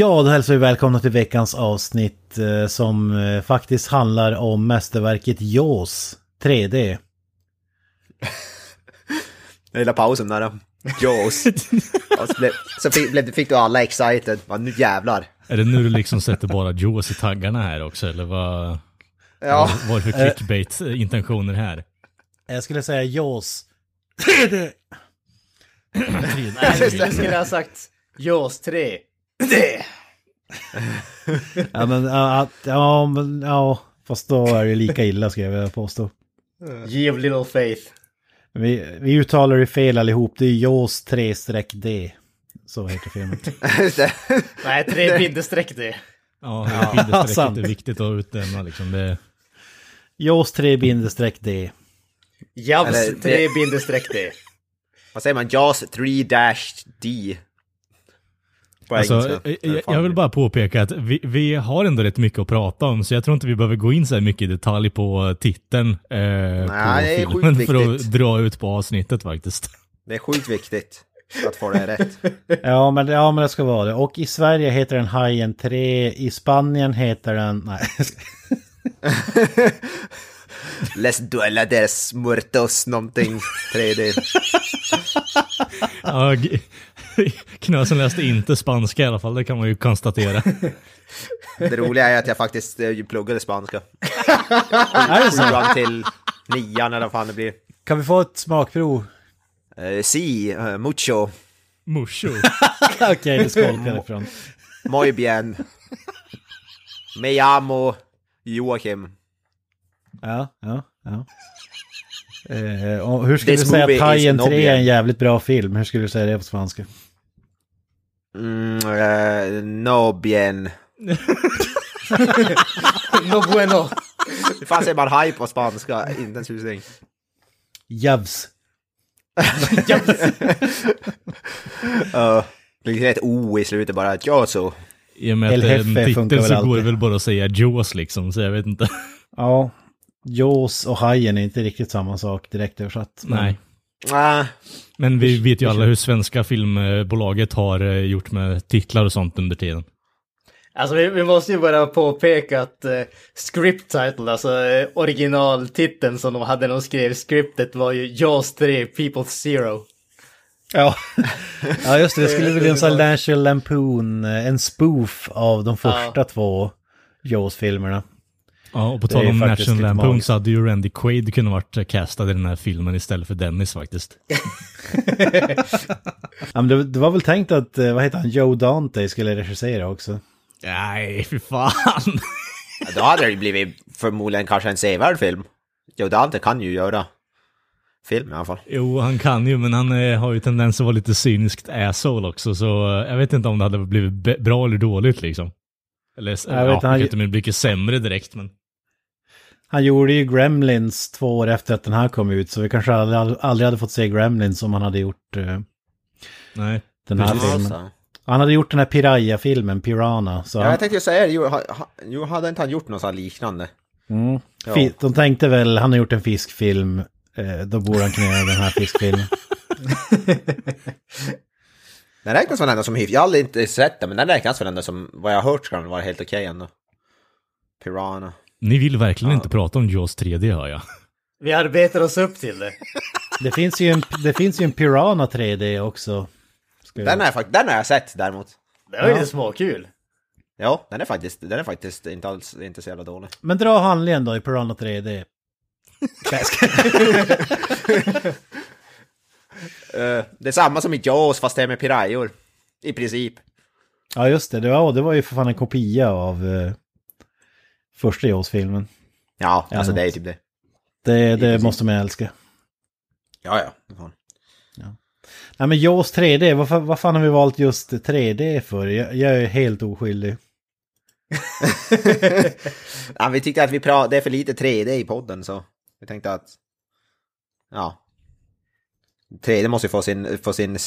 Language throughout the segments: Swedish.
Ja, då hälsar vi välkomna till veckans avsnitt eh, som eh, faktiskt handlar om mästerverket Jaws 3D. Jag gillar pausen där. Jaws. Och så blev, så fick, fick du alla excited. Ja, nu jävlar. Är det nu du liksom sätter bara Jaws i taggarna här också eller vad? Ja. Vad är det för clickbait-intentioner här? Jag skulle säga Jaws 3D. Nej, du skulle ha sagt Jaws 3. Det! Ja, men ja, att- ja, men ja, fast då är det lika illa ska jag vilja påstå. Give little faith. Vi, vi uttalar det fel allihop, det är Jaws 3-D. Så heter filmen. Nej, 3 bindestreck det. Ja, bindestrecket är viktigt att utnämna liksom. Det, Jaws 3-D. Jabs Eller, 3 det- bindestreck det. Vad säger man? Jaws 3-D. På alltså, engelska. jag, jag- jag vill bara påpeka att vi, vi har ändå rätt mycket att prata om, så jag tror inte vi behöver gå in så här mycket i detalj på titeln eh, på det är sjukt filmen för att dra ut på avsnittet faktiskt. Det är sjukt viktigt att få det rätt. Ja men, ja, men det ska vara det. Och i Sverige heter den Hajen 3, i Spanien heter den... Nej. Les duelades muertos någonting 3D. Ja, g- Knösen läste inte spanska i alla fall, det kan man ju konstatera. Det roliga är att jag faktiskt eh, pluggade spanska. är det så? Sjuan till nian eller vad fan det blir. Kan vi få ett smakprov? Uh, si, uh, mucho, Musho. Okej, det ska jag hålla ifrån. muy bien. Me llamo Joakim. Ja, ja, ja. Och hur skulle This du säga att Hajen is 3 är en jävligt bra film? Hur skulle du säga det på svenska? Mm, eh, no bien. No bueno. Hur fan säger man haj på spanska? Inte en susning. Javs. Uh, det är ett O i slutet bara. Ja så. I och med att det är en titel väl så går det väl bara att säga Jaws liksom, så jag vet inte. Ja. Jaws och Hajen är inte riktigt samma sak direkt översatt. men- Nej. Ah, Men vi vet ju alla hur svenska filmbolaget har eh, gjort med titlar och sånt under tiden. Alltså vi, vi måste ju bara påpeka att uh, script title, alltså eh, originaltiteln som de hade när de skrev scriptet var ju Jaws 3 People Zero. Ja. ja, just det. Det skulle bli en sån här National Lampoon, eh, en spoof av de första två Jaws-filmerna. Ja, och på tal om National Lampoon så hade ju Randy Quaid kunnat varit castad i den här filmen istället för Dennis faktiskt. Ja, men det, det var väl tänkt att, eh, vad heter han, Joe Dante skulle regissera också. Nej, fy fan. då hade det ju blivit förmodligen kanske en sevärd film. Jo, Dante kan ju göra film i alla fall. Jo, han kan ju, men han eh, har ju tendens att vara lite cyniskt asshole också, så eh, jag vet inte om det hade blivit bra eller dåligt liksom. Eller, Jag ja, vet han- inte bli mycket sämre direkt, men... Han gjorde ju Gremlins två år efter att den här kom ut, så vi kanske aldrig, aldrig hade fått se Gremlins om han hade gjort eh, Nej. den här Precis. filmen. Han hade gjort den här Piraya-filmen, Piranha. Så Ja, jag tänkte ju säga det. Jo, jo, hade inte han gjort något sånt liknande? mm, Ja. de tänkte väl, han har gjort en fiskfilm, eh, då borde han kunna göra den här fiskfilmen. Den räknas väl ändå som hyfsat. Jag har aldrig inte sett den, men den räknas väl ändå som, vad jag har hört ska den vara helt okej ändå. Piranha. Ni vill verkligen inte prata om Jaws 3D hör jag. Vi arbetar oss upp till det. Det finns ju en, det finns ju en Piranha 3D också. Ska Den har jag, fakt- den har jag sett däremot. Det var ju Ja. lite småkul. Ja, den är faktiskt, den är faktiskt inte alls inte så jävla dålig. Men dra handlingen då i Piranha 3D. Nej, jag skojar. Eh, det är samma som i Jaws fast det är med pirajor. I princip. ja, just det. Det var, det var ju för fan en kopia av eh, första Jaws-filmen. Ja, Ja, alltså det är typ det. Det, det måste man älska. Ja, ja. Fan. Nej men Jaws 3D, vad, fa- vad fan har vi valt just 3D för? Jag, jag är helt oskyldig. Ja, vi tyckte att vi pra- det är för lite 3D i podden så vi tänkte att... Ja. 3D måste ju få sin, få sin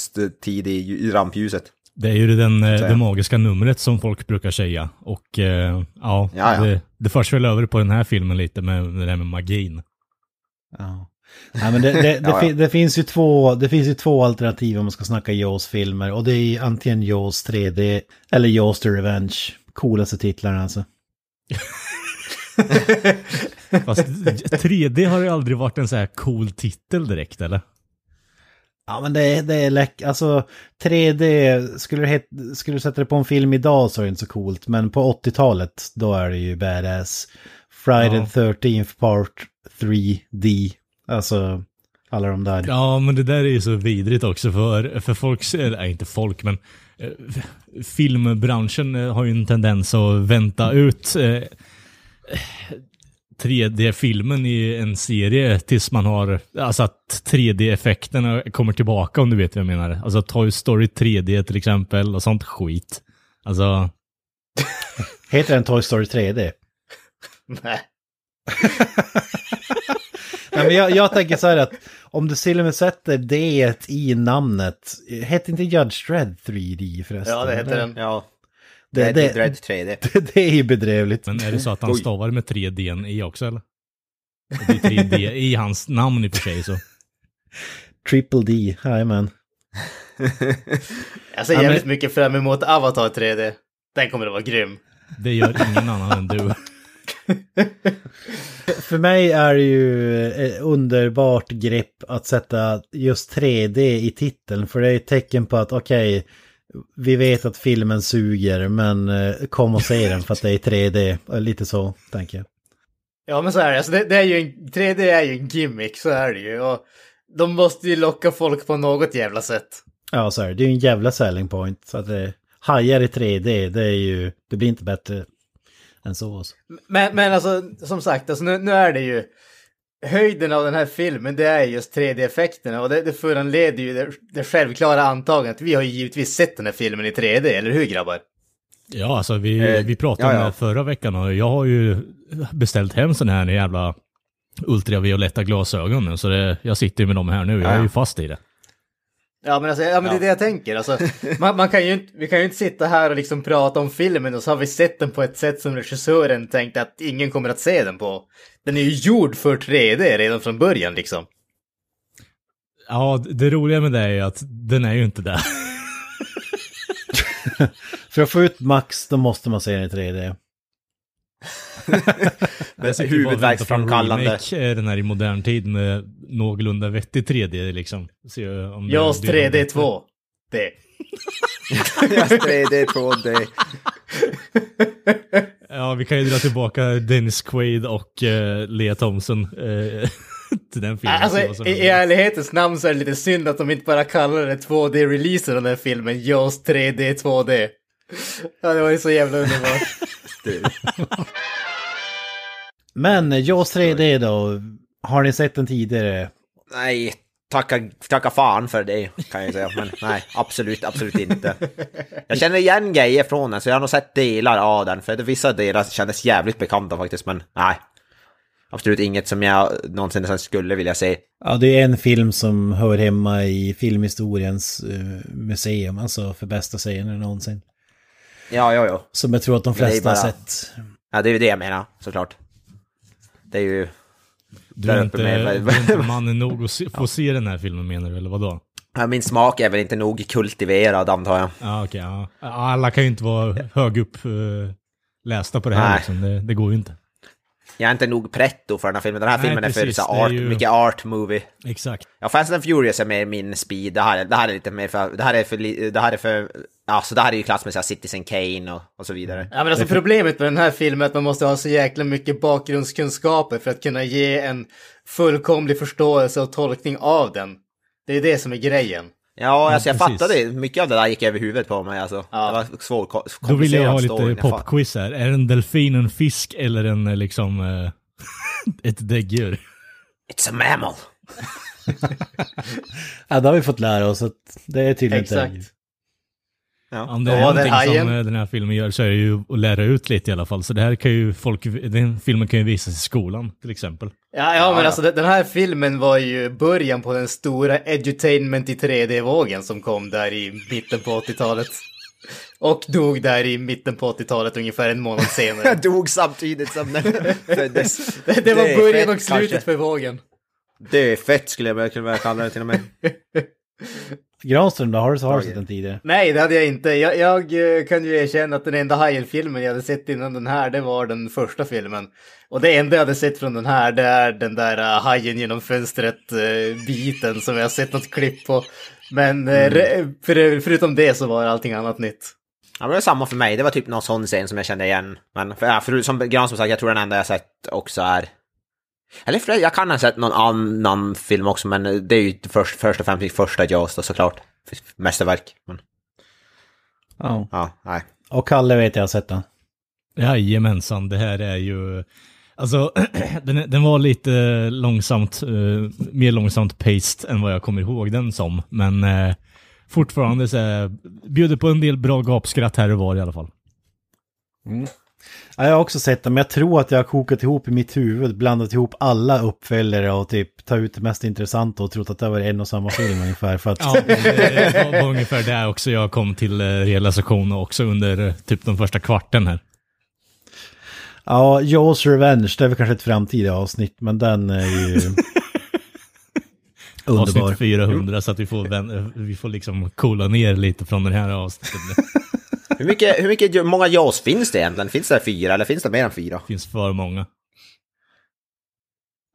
tid i, i rampljuset. Det är ju den, eh, det magiska numret som folk brukar säga. Och eh, ja, Ja, ja. Det, det förs väl över på den här filmen lite med med det där med magin. Ja. Nej, men det, det, det, fi- det, finns ju två, det finns ju två alternativ om man ska snacka Jaws-filmer. Och det är antingen Jaws 3D eller Jaws the Revenge. Coolaste titlarna alltså. Fast 3D har ju aldrig varit en så här cool titel direkt eller? Ja men det, det är läck, alltså 3D, skulle du, skulle du sätta det på en film idag så är det inte så coolt. Men på 80-talet, då är det ju badass. Friday Ja. the 13th part 3D. Alltså, alla de där. Ja, men det där är ju så vidrigt också för, för folk, eller inte folk, men eh, filmbranschen eh, har ju en tendens att vänta ut eh, 3D-filmen i en serie tills man har, alltså att 3D-effekterna kommer tillbaka om du vet vad jag menar. Alltså Toy Story 3D till exempel och sånt skit. Alltså, Heter den Toy Story 3D? Nej. Nej, men jag, jag tänker så här att om du till och med sätter det i namnet, hette inte Judge Dredd 3D förresten? Ja, det heter den. Ja. Det, Dread, det, Dread 3D. det, det är ju bedrövligt. men är det så att han Oj. stavar med 3D i också eller? Det är 3D i hans namn i och för sig så. Triple D, jajamän. Jag ser jävligt mycket fram emot Avatar 3D. Den kommer att vara grym. Det gör ingen annan än du. För mig är det ju ett underbart grepp att sätta just 3D i titeln. För det är ett tecken på att okej, vi vet att filmen suger men eh, kom och se den för att det är 3D. Eh, Lite så, tänker jag. Ja men så är det, alltså, det, det är ju en, 3D är ju en gimmick, så är det ju. Och de måste ju locka folk på något jävla sätt. Ja, så är det. Det är ju en jävla selling point. Så att det hajar i 3D, det är ju, det blir inte bättre än så. Alltså. Men, men alltså, som sagt, alltså, nu, nu är det ju höjden av den här filmen, det är just 3D-effekterna och det, det föranleder ju det, det självklara antagandet. Vi har ju givetvis sett den här filmen i 3D, eller hur grabbar? Ja, alltså vi, Eh, vi pratade ja, om ja. det här förra veckan och jag har ju beställt hem sådana här jävla ultravioletta glasögon nu, så det, jag sitter ju med dem här nu. Jag är Ja. ju fast i det. Ja men, alltså, ja, men det är det jag tänker. Alltså, man, man kan ju inte, vi kan ju inte sitta här och liksom prata om filmen och så har vi sett den på ett sätt som regissören tänkte att ingen kommer att se den på. Den är ju gjord för 3D redan från början liksom. Ja, det roliga med det är ju att den är ju inte där. För att få ut max, då måste man se den i 3D. Det är så huvudvärksframkallande. Är den här i modern tid med någorlunda vettig 3D liksom. Se om det- JAS det är 3D bättre. 2. Det. Ja, 3D, 2D. Ja, vi kan ju dra tillbaka Dennis Quaid och uh, Lea Thompson eh, till den filmen. Alltså, Så- så- i, i ärlighetens namn så är det lite synd att de inte bara kallar det 2D-releasen av den här filmen, JAS 3D 2D. Ja, det var ju så jävla underbart. Men eh, Jaws 3D då, har ni sett den tidigare? Nej, tacka, tacka fan för det kan jag säga. Men nej, absolut, absolut inte. Jag känner igen grejer från den, så jag har nog sett delar av den. För vissa delar kändes jävligt bekanta faktiskt, men nej. Absolut inget som jag någonsin skulle vilja se. Ja, det är en film som hör hemma i filmhistoriens eh, museum, alltså för bästa scener någonsin. Ja, ja, ja. Som jag tror att de flesta har bara- sett. Ja, det är ju det jag menar, såklart. Det är ju... Du är inte, med- du är inte mannen nog att se, få se den här filmen menar du, eller vadå? Ja, Min smak är väl inte nog kultiverad, antar jag. Ja, okej. ja. Alla kan ju inte vara hög upp eh, lästa på det här Nej. liksom. Det, det går ju inte. Jag är inte nog pretto för den här filmen. Den här Nej, filmen är för så art, ju- mycket art movie. Exakt. Ja, Fast and Furious är mer min speed. Det här, det här är lite mer för... Det här är för... Det här är för... Alltså det här är ju klass med så här Citizen Kane och, och så vidare. Ja, men alltså problemet med den här filmen är att man måste ha så jäkla mycket bakgrundskunskaper för att kunna ge en fullkomlig förståelse och tolkning av den. Det är det som är grejen. Ja, alltså jag precis. fattade. Mycket av det där gick över huvudet på mig. Alltså. Ja. Det var svår, ko- Då vill jag ha lite popquiz här. Är en delfin en fisk eller en eh, liksom eh, ett däggdjur? It's a mammal. Ja, det har vi fått lära oss att det är tydligen Exakt. Ja. Om det är Ja, någonting hajen. som den här filmen gör så är det ju att lära ut lite i alla fall. Så det här kan ju folk, den filmen kan ju visas i skolan till exempel. Ja, ja, men alltså den här filmen var ju början på den stora edutainment i 3D-vågen som kom där i mitten på 80-talet. Och dog där i mitten på 80-talet ungefär en månad senare. Dog samtidigt som den föddes. det, det var början fett, och slutet kanske. för vågen. Det är fett skulle jag vilja kalla det till och med. Granström då, har du, har du sett den tidigare? Nej, det hade jag inte. Jag, jag eh, kan ju erkänna att den enda Hajen-filmen jag hade sett innan den här, det var den första filmen. Och det enda jag hade sett från den här, det är den där uh, Hajen genom fönstret-biten som jag har sett något klipp på. Men eh, re- för, förutom det så var allting annat nytt. Ja, men det var samma för mig. Det var typ någon sån scen som jag kände igen. Men för, ja, för, som Gran som sagt, jag tror den enda jag sett också är... Eller för, jag kan ha sett någon annan film också, men det är ju först, först och främst första Jaws då såklart. Mästerverk. Men Ja. ja, nej. Och Kalle vet jag har sett den. Jajamensan, det här är ju... Alltså, den, den var lite långsamt, eh, mer långsamt paced än vad jag kommer ihåg den som. Men eh, fortfarande så är, bjuder på en del bra gapskratt här och var i alla fall. Ja, jag har också sett den, men jag tror att jag har kokat ihop i mitt huvud, blandat ihop alla uppföljare och typ ta ut det mest intressanta och trott att det var en och samma film ungefär. För att, Ja, det var, ungefär där också jag kom till eh, realisation också under eh, typ den första kvarten här. ja, Jaws Revenge, det är väl kanske ett framtida avsnitt, men den är ju underbar. Avsnitt 400 så att vi får, vi får liksom coola ner lite från den här avsnittet. Hur mycket, hur mycket, hur många Jaws finns det egentligen? Finns det fyra eller finns det mer än fyra? Det finns för många.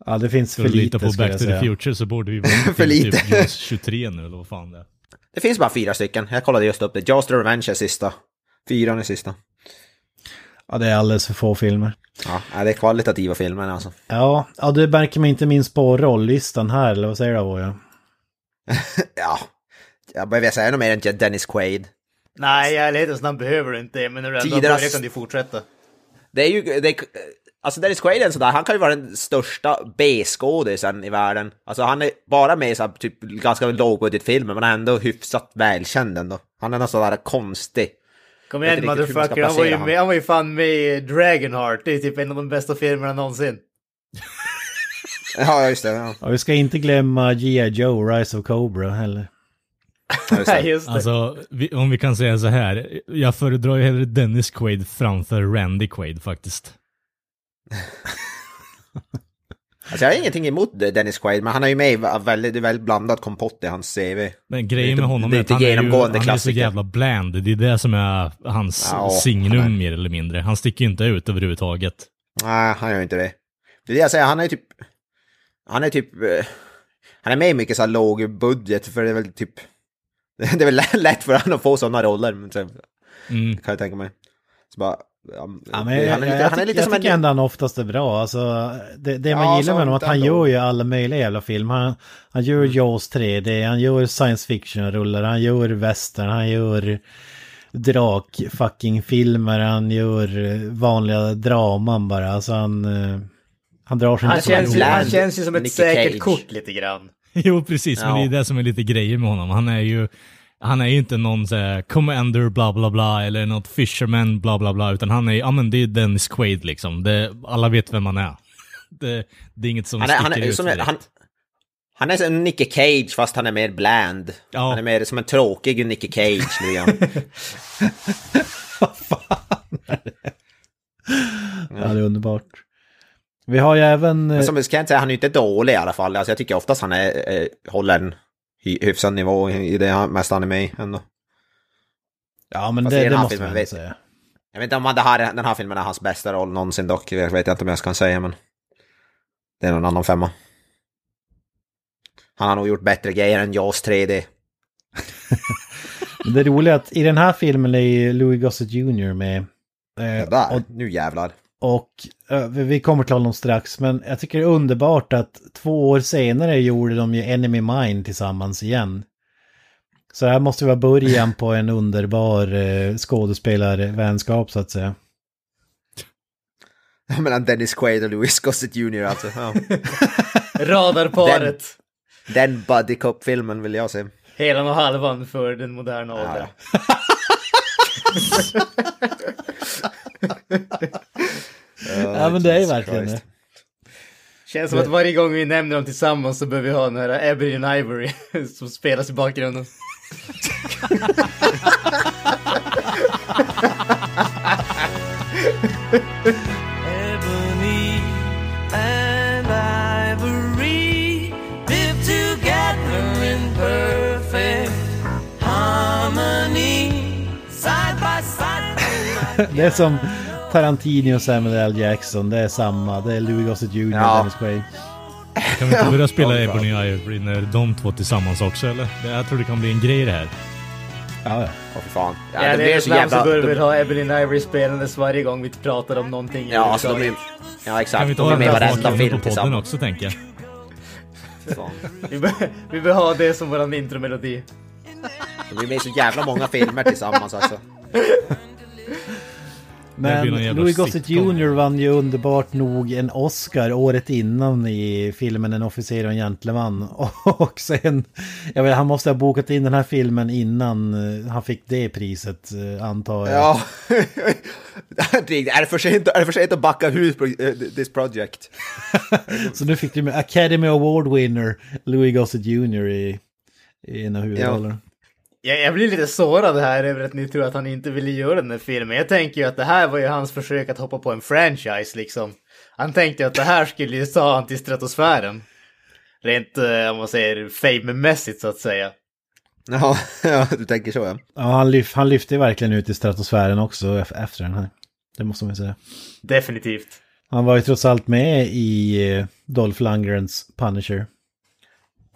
Ja, det finns Ska för lite på Back jag to the. Future så borde vi vara För till lite. typ Jaws 23 nu eller vad fan det är. Det finns bara fyra stycken. Jag kollade just upp det. Jaws the Revenge är sista. Fyran är sista. Ja, det är alldeles för få filmer. Ja, det är kvalitativa filmer alltså. Ja, ja det märker man inte minst på rolllistan här, eller vad säger du Avoya? Ja, jag behöver säga något mer än Dennis Quaid. Nej, i ärlighetens namn behöver du inte, men när du ändå har börjat kan du fortsätta. Det är ju, det är, alltså Dennis Quaid är sådär, han kan ju vara den största B-skådisen i världen. Alltså han är bara med i så här, typ ganska lågbudgetfilmer, men ändå hyfsat välkänd ändå. Han är någon sådär konstig. Kom igen motherfucker, han var, ju med, han var ju fan med i Dragonheart, det är typ en av de bästa filmerna någonsin. Ja, just det. Ja. Ja, vi ska inte glömma G.I. Joe, Rise of Cobra heller. Just Nej, det. just det. Alltså, vi, om vi kan säga så här. Jag föredrar ju hellre Dennis Quaid framför Randy Quaid faktiskt. Alltså jag har ingenting emot Dennis Quaid, men han är ju med i väldigt, väldigt blandat kompott i hans CV. Men grejen med honom det är är att han är, ju, han är så jävla bland. Det är det som är hans Ja, signum är- mer eller mindre. Han sticker ju inte ut överhuvudtaget. Nej, han gör inte det. Det är det jag säger, han är typ... Han är typ... eh, Han är med i mycket så här låg budget, för det är väl typ... Det är väl lätt för honom att få sådana roller, men så, Mm. kan jag tänka mig. Så bara, ja, Ja, men han är jag, lite, jag, han är lite jag som tycker en... ändå han oftast är bra. Alltså, det, det man Ja, gillar med honom är att han ändå. gör ju alla möjliga jävla filmer. Han, han gör Mm. Jaws 3D, han gör science fiction-rullar, han gör western, han gör drak-fucking-filmer, han gör vanliga draman bara. Alltså han, eh, han drar sig Han inte känns, ju, han känns ju som ett Nicky säkert Cage. kort lite grann. Jo, precis. Men Ja. det är det som är lite grejer med honom. Han är ju, han är ju inte någon så här, commander bla bla bla eller något fisherman bla bla bla, utan han är, ja men det är Dennis Quaid liksom. Det, alla vet vem han är. Det, det är inget som Han är, sticker han, är, ut som, direkt. han, han är som Nicky Cage fast han är mer bland. Ja. Han är mer som en tråkig Nicky Cage. lite grann. Ja, det är underbart. Vi har ju även... eh, Men som jag kan säga, han är ju inte dålig i alla fall. Alltså, jag tycker oftast han är, eh, håller en hy- hyfsad nivå i det mesta han är med i ändå. Ja, men Fast det, det måste filmen man vet- säga. Jag vet inte om han- det här, den här filmen är hans bästa roll någonsin dock. Jag vet inte om jag kan säga men... Det är någon annan femma. Han har nog gjort bättre grejer än Jaws 3D. Men det roliga är att i den här filmen är ju Louis Gossett Jr. med. Eh, Det där, och nu jävlar. Och eh, vi kommer till honom strax, men jag tycker det är underbart att två år senare gjorde de ju Enemy Mine tillsammans igen. Så det här måste vara början på en underbar eh, skådespelarvänskap så att säga. Mellan Dennis Quaid och Louis Gossett Jr alltså. Ja. Radarparet. Den buddy cop-filmen vill jag se. Hela och halvan för den moderna Ja, åldern. Ja men det är ju verkligen det. Känns som att varje gång vi nämner dem tillsammans så behöver vi ha den här Ebony and Ivory som spelas i bakgrunden. Ebony and ivory live together in perfect harmony, side by side. Det är som Tarantino och Samuel L. Jackson, det är samma. Det är Louis Gossett Jr. och Ja. Dennis Quaid. Kan vi inte börja spela Ebony Ivory när de två tillsammans också eller? Jag tror det kan bli en grej det här. Ja, ja. Åh fy fan. Ja, Ja, det det blir är så så jävla... så jävla... bör vi ha Ebony and Ivory spelandes varje gång vi pratar om någonting. Ja, alltså de blir... Ja Kan exakt, vi inte de ha är med varenda film på podden också tänker jag. Vi, bör, vi bör ha det som våran intromelodi. De är med i så jävla många filmer tillsammans alltså. Men Louis Gossett. Jr. vann ju underbart nog en Oscar året innan i filmen En officer och en gentleman. Och sen, jag vet, han måste ha bokat in den här filmen innan eh, han fick det priset, eh, antar jag. Ja. är, det för sent, är det för sent att backa ut eh, this project? Så nu fick du med Academy Award winner Louis Gossett Jr. i, i en av huvudrollerna. Jag, jag blir lite sårad här över att ni tror att han inte ville göra den här filmen. Jag tänker ju att det här var ju hans försök att hoppa på en franchise liksom. Han tänkte att det här skulle ju ta han till stratosfären. Rent, eh, om man säger, fame-mässigt så att säga. Ja, ja, du tänker så ja. Ja, han, lyf, han lyfte verkligen ut i stratosfären också ef- efter den här. Det måste man ju säga. Definitivt. Han var ju trots allt med i eh, Dolph Lundgrens Punisher.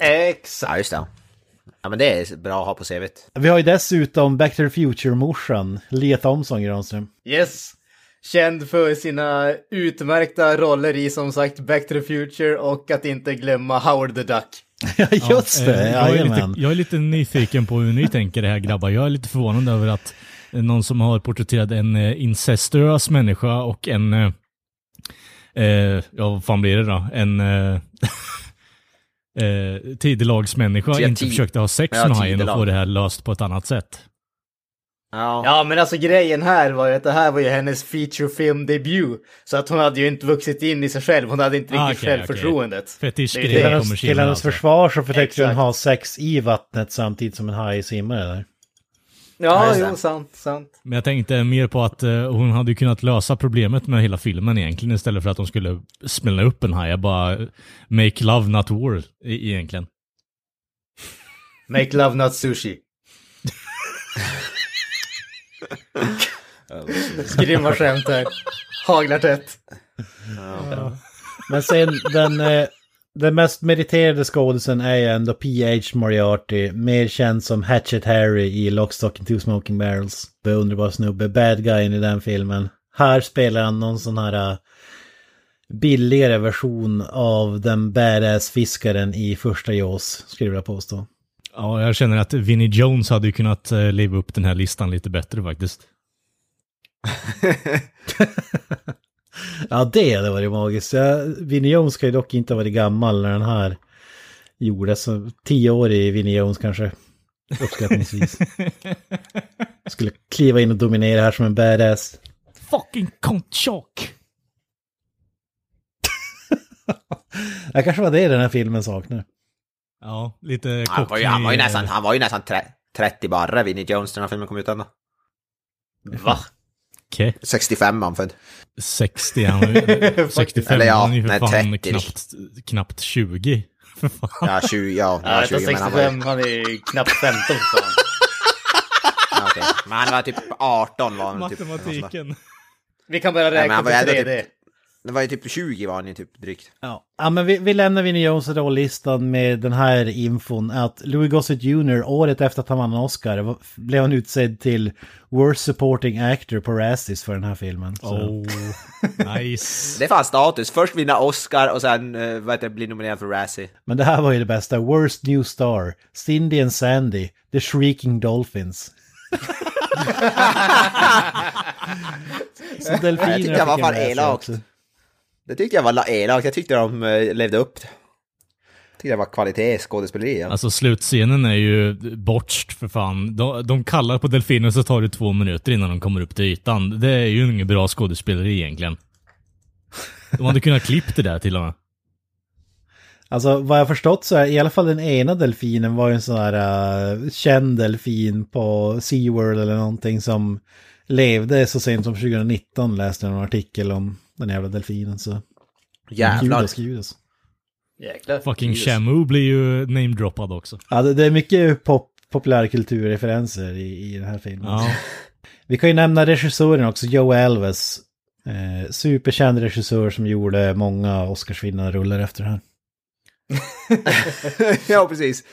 Exakt. Ja, just det. Ja, men det är bra att ha på CVt. Vi har ju dessutom Back to the Future-morsan, Lia Thompson Granström. Yes. Känd för sina utmärkta roller i som sagt Back to the Future och att inte glömma Howard the Duck. Ja, just Ja, det, eh, jag, är lite, jag är lite nyfiken på hur ni tänker det här grabbar. Jag är lite förvånad över att eh, någon som har porträtterat en eh, incestuös människa och en... Eh, ja, vad fan blir det då? En... Eh, eh, tidelagsmänniska inte tid- försökte ha sex ja, med hajen och få det här löst på ett annat sätt. Ja. Ja, men alltså grejen här var ju att det här var ju hennes featurefilm-debut. Så att hon hade ju inte vuxit in i sig själv, hon hade inte Ah, riktigt okej, självförtroendet. Fetischgrej Det är det. kommer Till hennes alltså. försvar så försökte hon ha sex i vattnet samtidigt som en haj simmade där. Ja, jo, sant, sant. Men jag tänkte mer på att eh, hon hade kunnat lösa problemet med hela filmen egentligen istället för att de skulle smälla upp en haj. Bara make love not war e- egentligen. Make love not sushi. Grymma skämt här. Haglar tätt. Men sen den, eh, den mest meriterade skådisen är ju ändå P.H. Moriarty, mer känd som Hatchet Harry i Lockstock and Two Smoking Barrels. Beunderbar snubbe, bad guyen i den filmen. Här spelar han någon sån här eh, billigare version av den badass-fiskaren i första Jaws, skulle jag vilja påstå. Ja, jag känner att Vinnie Jones hade ju kunnat eh, leva upp den här listan lite bättre faktiskt. Ja, det hade varit magiskt. Ja, Vinnie Jones ska ju dock inte ha varit gammal när den här gjordes. Tio år i Vinnie Jones kanske, uppskattningsvis. Skulle kliva in och dominera här som en badass. Fucking Kontchok! Det kanske var det den här filmen saknar. Ja, lite Han var ju, han var ju nästan, han var ju nästan tre, 30 barre, Vinnie Jones, när den här filmen kom ut ändå. Va? Okej. 65 var han född. 60, han var ju- 65, Eller ja, han är ju för nej, fan 30. knappt, knappt 20. För fan. Ja, 20, ja, Ja, ja detta 20 men han var. 65, han är knappt 15 för fan. Ja, okej. Men han var typ 18 var han typ. Matematiken. Vi kan bara Ja, men räkna han på var ändå 3D. typ- Det var ju typ 20 var han ju typ drygt. Ja, ja men vi, vi lämnar Vinnie Jones rollistan med den här infon att Louis Gossett Jr. året efter att han vann en Oscar var- blev han utsedd till Worst Supporting Actor på Razzies för den här filmen. Så. Oh, nice. Det är fan status. Först vinna Oscar och sen uh, vad heter det, bli nominerad för Razzie. Men det här var ju det bästa. Worst New Star, Cindy and Sandy, The Shrieking Dolphins. Så delfiner Jag tyckte jag var fan elakt. Det tyckte jag var la- elakt. Jag tyckte de uh, levde upp tycker det var kvalitetsskådespeleri. Ja. Alltså slutscenen är ju bortst för fan. De, de kallar på delfiner så tar det två minuter innan de kommer upp till ytan. Det är ju inget bra skådespeleri egentligen. De hade kunnat klippt det där till och med. Alltså vad jag förstått så är i alla fall den ena delfinen var ju en sån här uh, känd delfin på SeaWorld eller någonting som levde så sent som 2019 läste jag en artikel om den jävla delfinen så. Jävlar. Judas, Judas. Jäklar. Fucking Jesus. Shamu blir ju namedroppad också. Ja, det, det är mycket pop, populärkulturreferenser i, i den här filmen. Ja. Vi kan ju nämna regissören också, Joe Elves. Eh, superkänd regissör som gjorde många Oscarsvinnande rullar efter det här. ja, precis.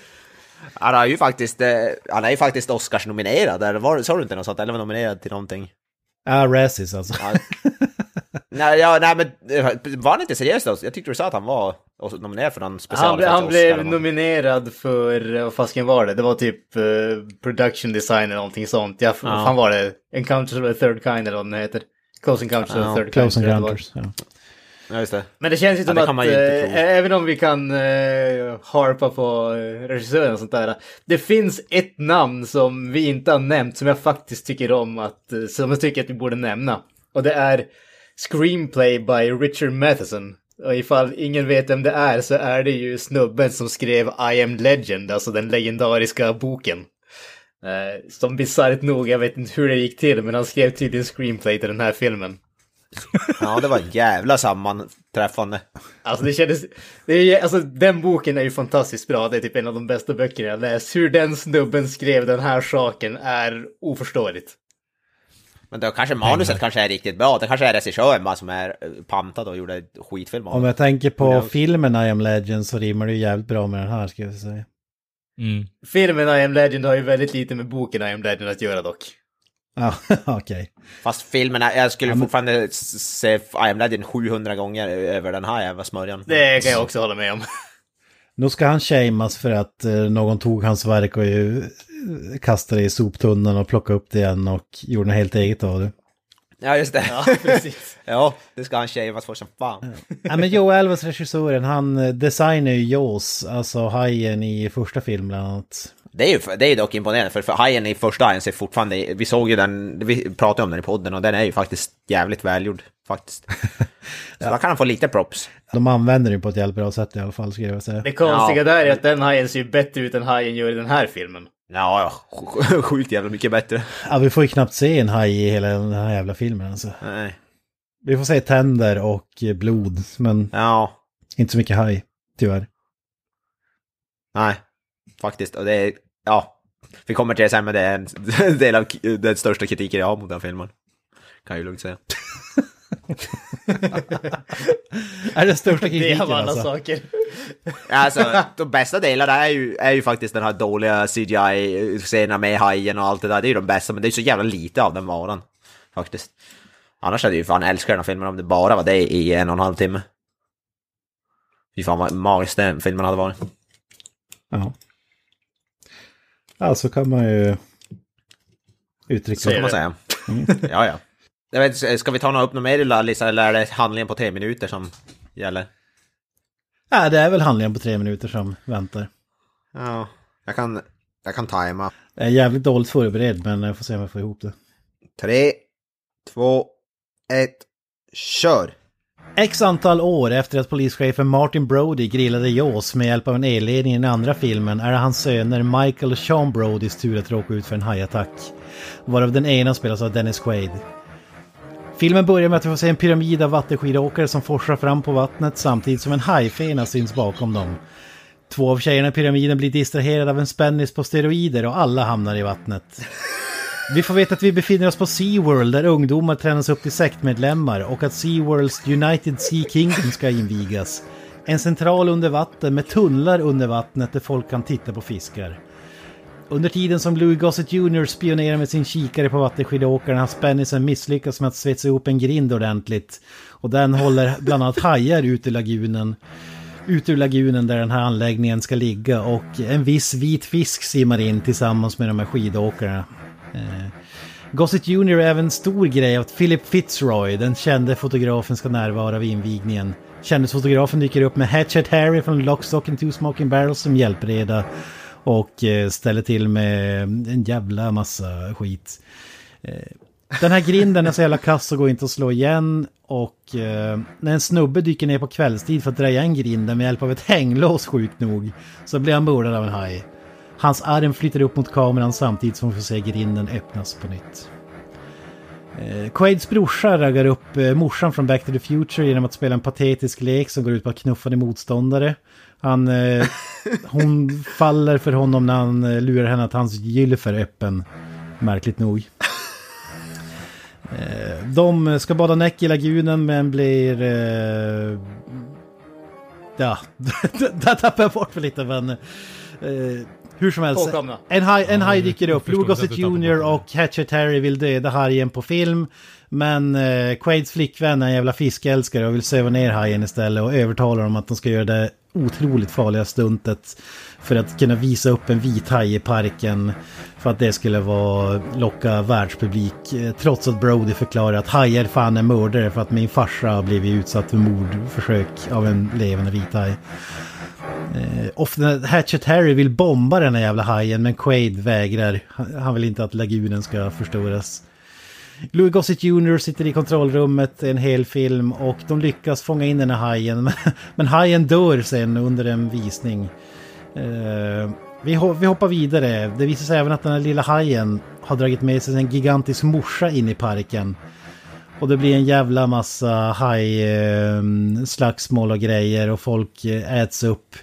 Han är ju faktiskt, eh, han är ju faktiskt Oscars-nominerad. Eller var, sa du inte något sånt? Eller var nominerad till någonting? Ja, Razzies alltså. Ja. nej, ja, nej, men eh, var han inte seriös då? Jag tyckte du sa att han var nominerad för någon special. Han, ble- han blev nominerad för, eh, vad fasken var det? Det var typ eh, production design eller någonting sånt. Ja, Ja. fan var det? Encounters of the third kind eller vad den heter. Close Encounters of Ja, the third Close kind. Encounters. Ja. Ja, just det. Men det känns ju Ja, som det att, tro. även om vi kan eh, harpa på regissören och sånt där. Det finns ett namn som vi inte har nämnt som jag faktiskt tycker om att, som jag tycker att vi borde nämna. Och det är Screenplay by Richard Matheson. Och ifall ingen vet vem det är så är det ju snubben som skrev I am Legend, alltså den legendariska boken. Eh, som bisarrt nog, jag vet inte hur det gick till, men han skrev tydligen screenplay till den här filmen. Ja, det var jävla sammanträffande. Alltså det kändes, det är, alltså den boken är ju fantastiskt bra, det är typ en av de bästa böckerna jag läst. Hur den snubben skrev den här saken är oförståeligt. Men då kanske manuset kanske är riktigt bra. Det kanske är regissören bara som är eh, pantad och gjorde skitfilm av Om jag tänker på Ja. filmen I am Legend så rimmar det ju jävligt bra med den här ska jag säga. Mm. Filmen I am Legend har ju väldigt lite med boken I am Legend att göra dock. Ja, okej. Fast filmen, är- jag skulle fortfarande s- se I am Legend 700 gånger över den här jävla smörjan. Det kan jag också hålla med om. Nu ska han shameas för att eh, någon tog hans verk och kastade det i soptunnan och plockade upp det igen och gjorde något helt eget av det. Ja, just det. Ja, precis. ja, det ska han shameas för som fan. Ja, men Joe Elves, regissören, han eh, designar ju Jaws, alltså hajen i första filmen bland annat. Det är ju det är ju dock imponerande, för, för hajen i första hajen ser fortfarande, vi såg ju den, vi pratade om den i podden och den är ju faktiskt jävligt välgjord faktiskt. Så då kan han få lite props. De använder det på ett jävligt bra sätt i alla fall, skulle jag säga. Det konstiga Ja. där är att den hajen ser ju bättre ut än hajen gör i den här filmen. Ja, ja, sjukt jävla mycket bättre. Ja, vi får ju knappt se en haj i hela den här jävla filmen alltså. Nej. Vi får se tänder och blod, men Ja, inte så mycket haj, tyvärr. nej, faktiskt. Och det är, ja, vi kommer till det sen, men det är en del av den största kritiken jag har mot den filmen. Kan jag ju lugnt säga. Är det största Det kritiken är av alla alltså? saker. Alltså, de bästa delarna är ju, är ju faktiskt den här dåliga CGI-scenerna med hajen och allt det där. Det är ju de bästa, men det är så jävla lite av den varan. Faktiskt. Annars hade jag ju fan älskat den här filmen om det bara var det i en och en halv timme. Fy fan vad magiskt den filmen hade varit. Ja. Ja, så kan man ju uttrycka Så kan det. man säga. Ja, ja. Jag vet, ska vi ta upp något mer Lisa, eller är det handlingen på tre minuter som gäller? Ja, det är väl handlingen på tre minuter som väntar. Ja, jag kan, jag kan tajma. Jag är jävligt dåligt förberedd, men jag får se om jag får ihop det. Tre, två, ett, kör! X antal år efter att polischefen Martin Brody grillade Jaws med hjälp av en elledning i den andra filmen är det hans söner Michael och Sean Brodys tur att råka ut för en hajattack. Varav den ena spelas av Dennis Quaid. Filmen börjar med att vi får se en pyramid av vattenskidåkare som forsar fram på vattnet samtidigt som en hajfena syns bakom dem. Två av tjejerna i pyramiden blir distraherade av en spännis på steroider och alla hamnar i vattnet. Vi får veta att vi befinner oss på SeaWorld där ungdomar tränas upp till sektmedlemmar och att SeaWorlds United Sea Kingdom ska invigas. En central under vatten med tunnlar under vattnet där folk kan titta på fiskar. Under tiden som Louis Gossett Jr spionerar med sin kikare på vattenskidåkaren har Spennisen misslyckats med att svetsa ihop en grind ordentligt. Och den håller bland annat hajar ut ur lagunen. Ut ur lagunen där den här anläggningen ska ligga och en viss vit fisk simmar in tillsammans med de här skidåkarna. Eh, Gossett Jr är även en stor grej att Philip Fitzroy, den kände fotografen, ska närvara vid invigningen. Kändisfotografen dyker upp med Hatchet Harry från Lockstock and Two Smoking Barrels som hjälpreda. Och eh, ställer till med en jävla massa skit. Eh, den här grinden är så jävla kass och går inte att slå igen. Och eh, när en snubbe dyker ner på kvällstid för att dra igen grinden med hjälp av ett hänglås sjukt nog. Så blir han mördad av en haj. Hans arm flyttar upp mot kameran samtidigt som vi får se grinden öppnas på nytt. Eh, Quaids brorsa raggar upp eh, morsan från Back to the Future genom att spela en patetisk lek som går ut på att knuffa din motståndare. Han, eh, hon faller för honom när han eh, lurar henne att hans gylfer är öppen. Märkligt nog. Eh, de ska bada näck i lagunen men blir... Eh, ja, där tappar jag bort för lite men... Eh, hur som helst. Påkomna. En haj, en haj dyker upp. Lou Gossett Jr och Hatchet Harry vill döda hajen på film. Men eh, Quaids flickvän är en jävla fiskälskare och vill söva ner hajen istället och övertalar dem att de ska göra det otroligt farliga stuntet för att kunna visa upp en vit haj i parken. För att det skulle vara locka världspublik. Eh, trots att Brody förklarar att hajar fan är mördare för att min farsa har blivit utsatt för mordförsök av en levande vit haj. Eh, ofta Hatchet Harry vill bomba den här jävla hajen men Quaid vägrar. Han han vill inte att lagunen ska förstoras. Louis Gossett Jr sitter i kontrollrummet en hel film och de lyckas fånga in den här hajen. Men, hajen dör sen under en visning. Eh, vi, hoppar vidare. Det visar sig även att den här lilla hajen har dragit med sig en gigantisk morsa in i parken. Och det blir en jävla massa haj-slagsmål eh, och grejer och folk eh, äts upp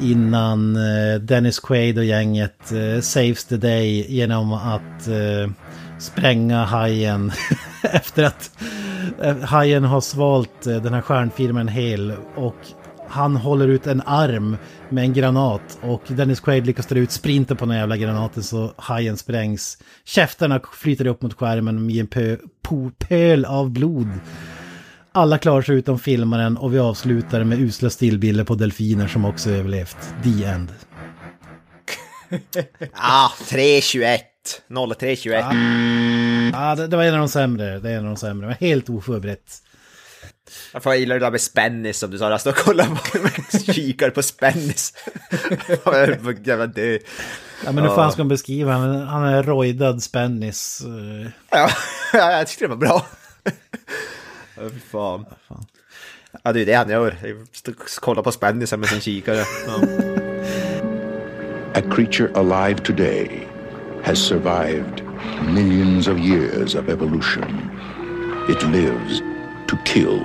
innan Dennis Quaid och gänget saves the day genom att spränga hajen efter att eh, hajen har svalt eh, den här stjärnfilmen hel och han håller ut en arm med en granat och Dennis Quaid lyckas dra ut sprinten på den jävla granaten så hajen sprängs. Käftarna flyter upp mot skärmen med en pö, po, pöl av blod. Alla klarar sig utom filmaren och vi avslutar med usla stillbilder på delfiner som också överlevt. The End. Ah, 3.21. 03.21. Ja, det, det var en av de sämre. Det är en av de sämre. Men helt oförberett. Varför gillar du det där med spännis som du sa? Jag står och kollar på, kikar på spännis. Jävla dö? Ja, men hur Ja. fan ska man beskriva han? Han är rojdad spännis. eh, Ja, ja, jag tyckte det var bra. Ja, fy fan. Ja, det är det han gör. Jag står och kollar på spännisen med sin kikare. Ja. A creature alive today has survived millions of years of evolution. It lives to kill.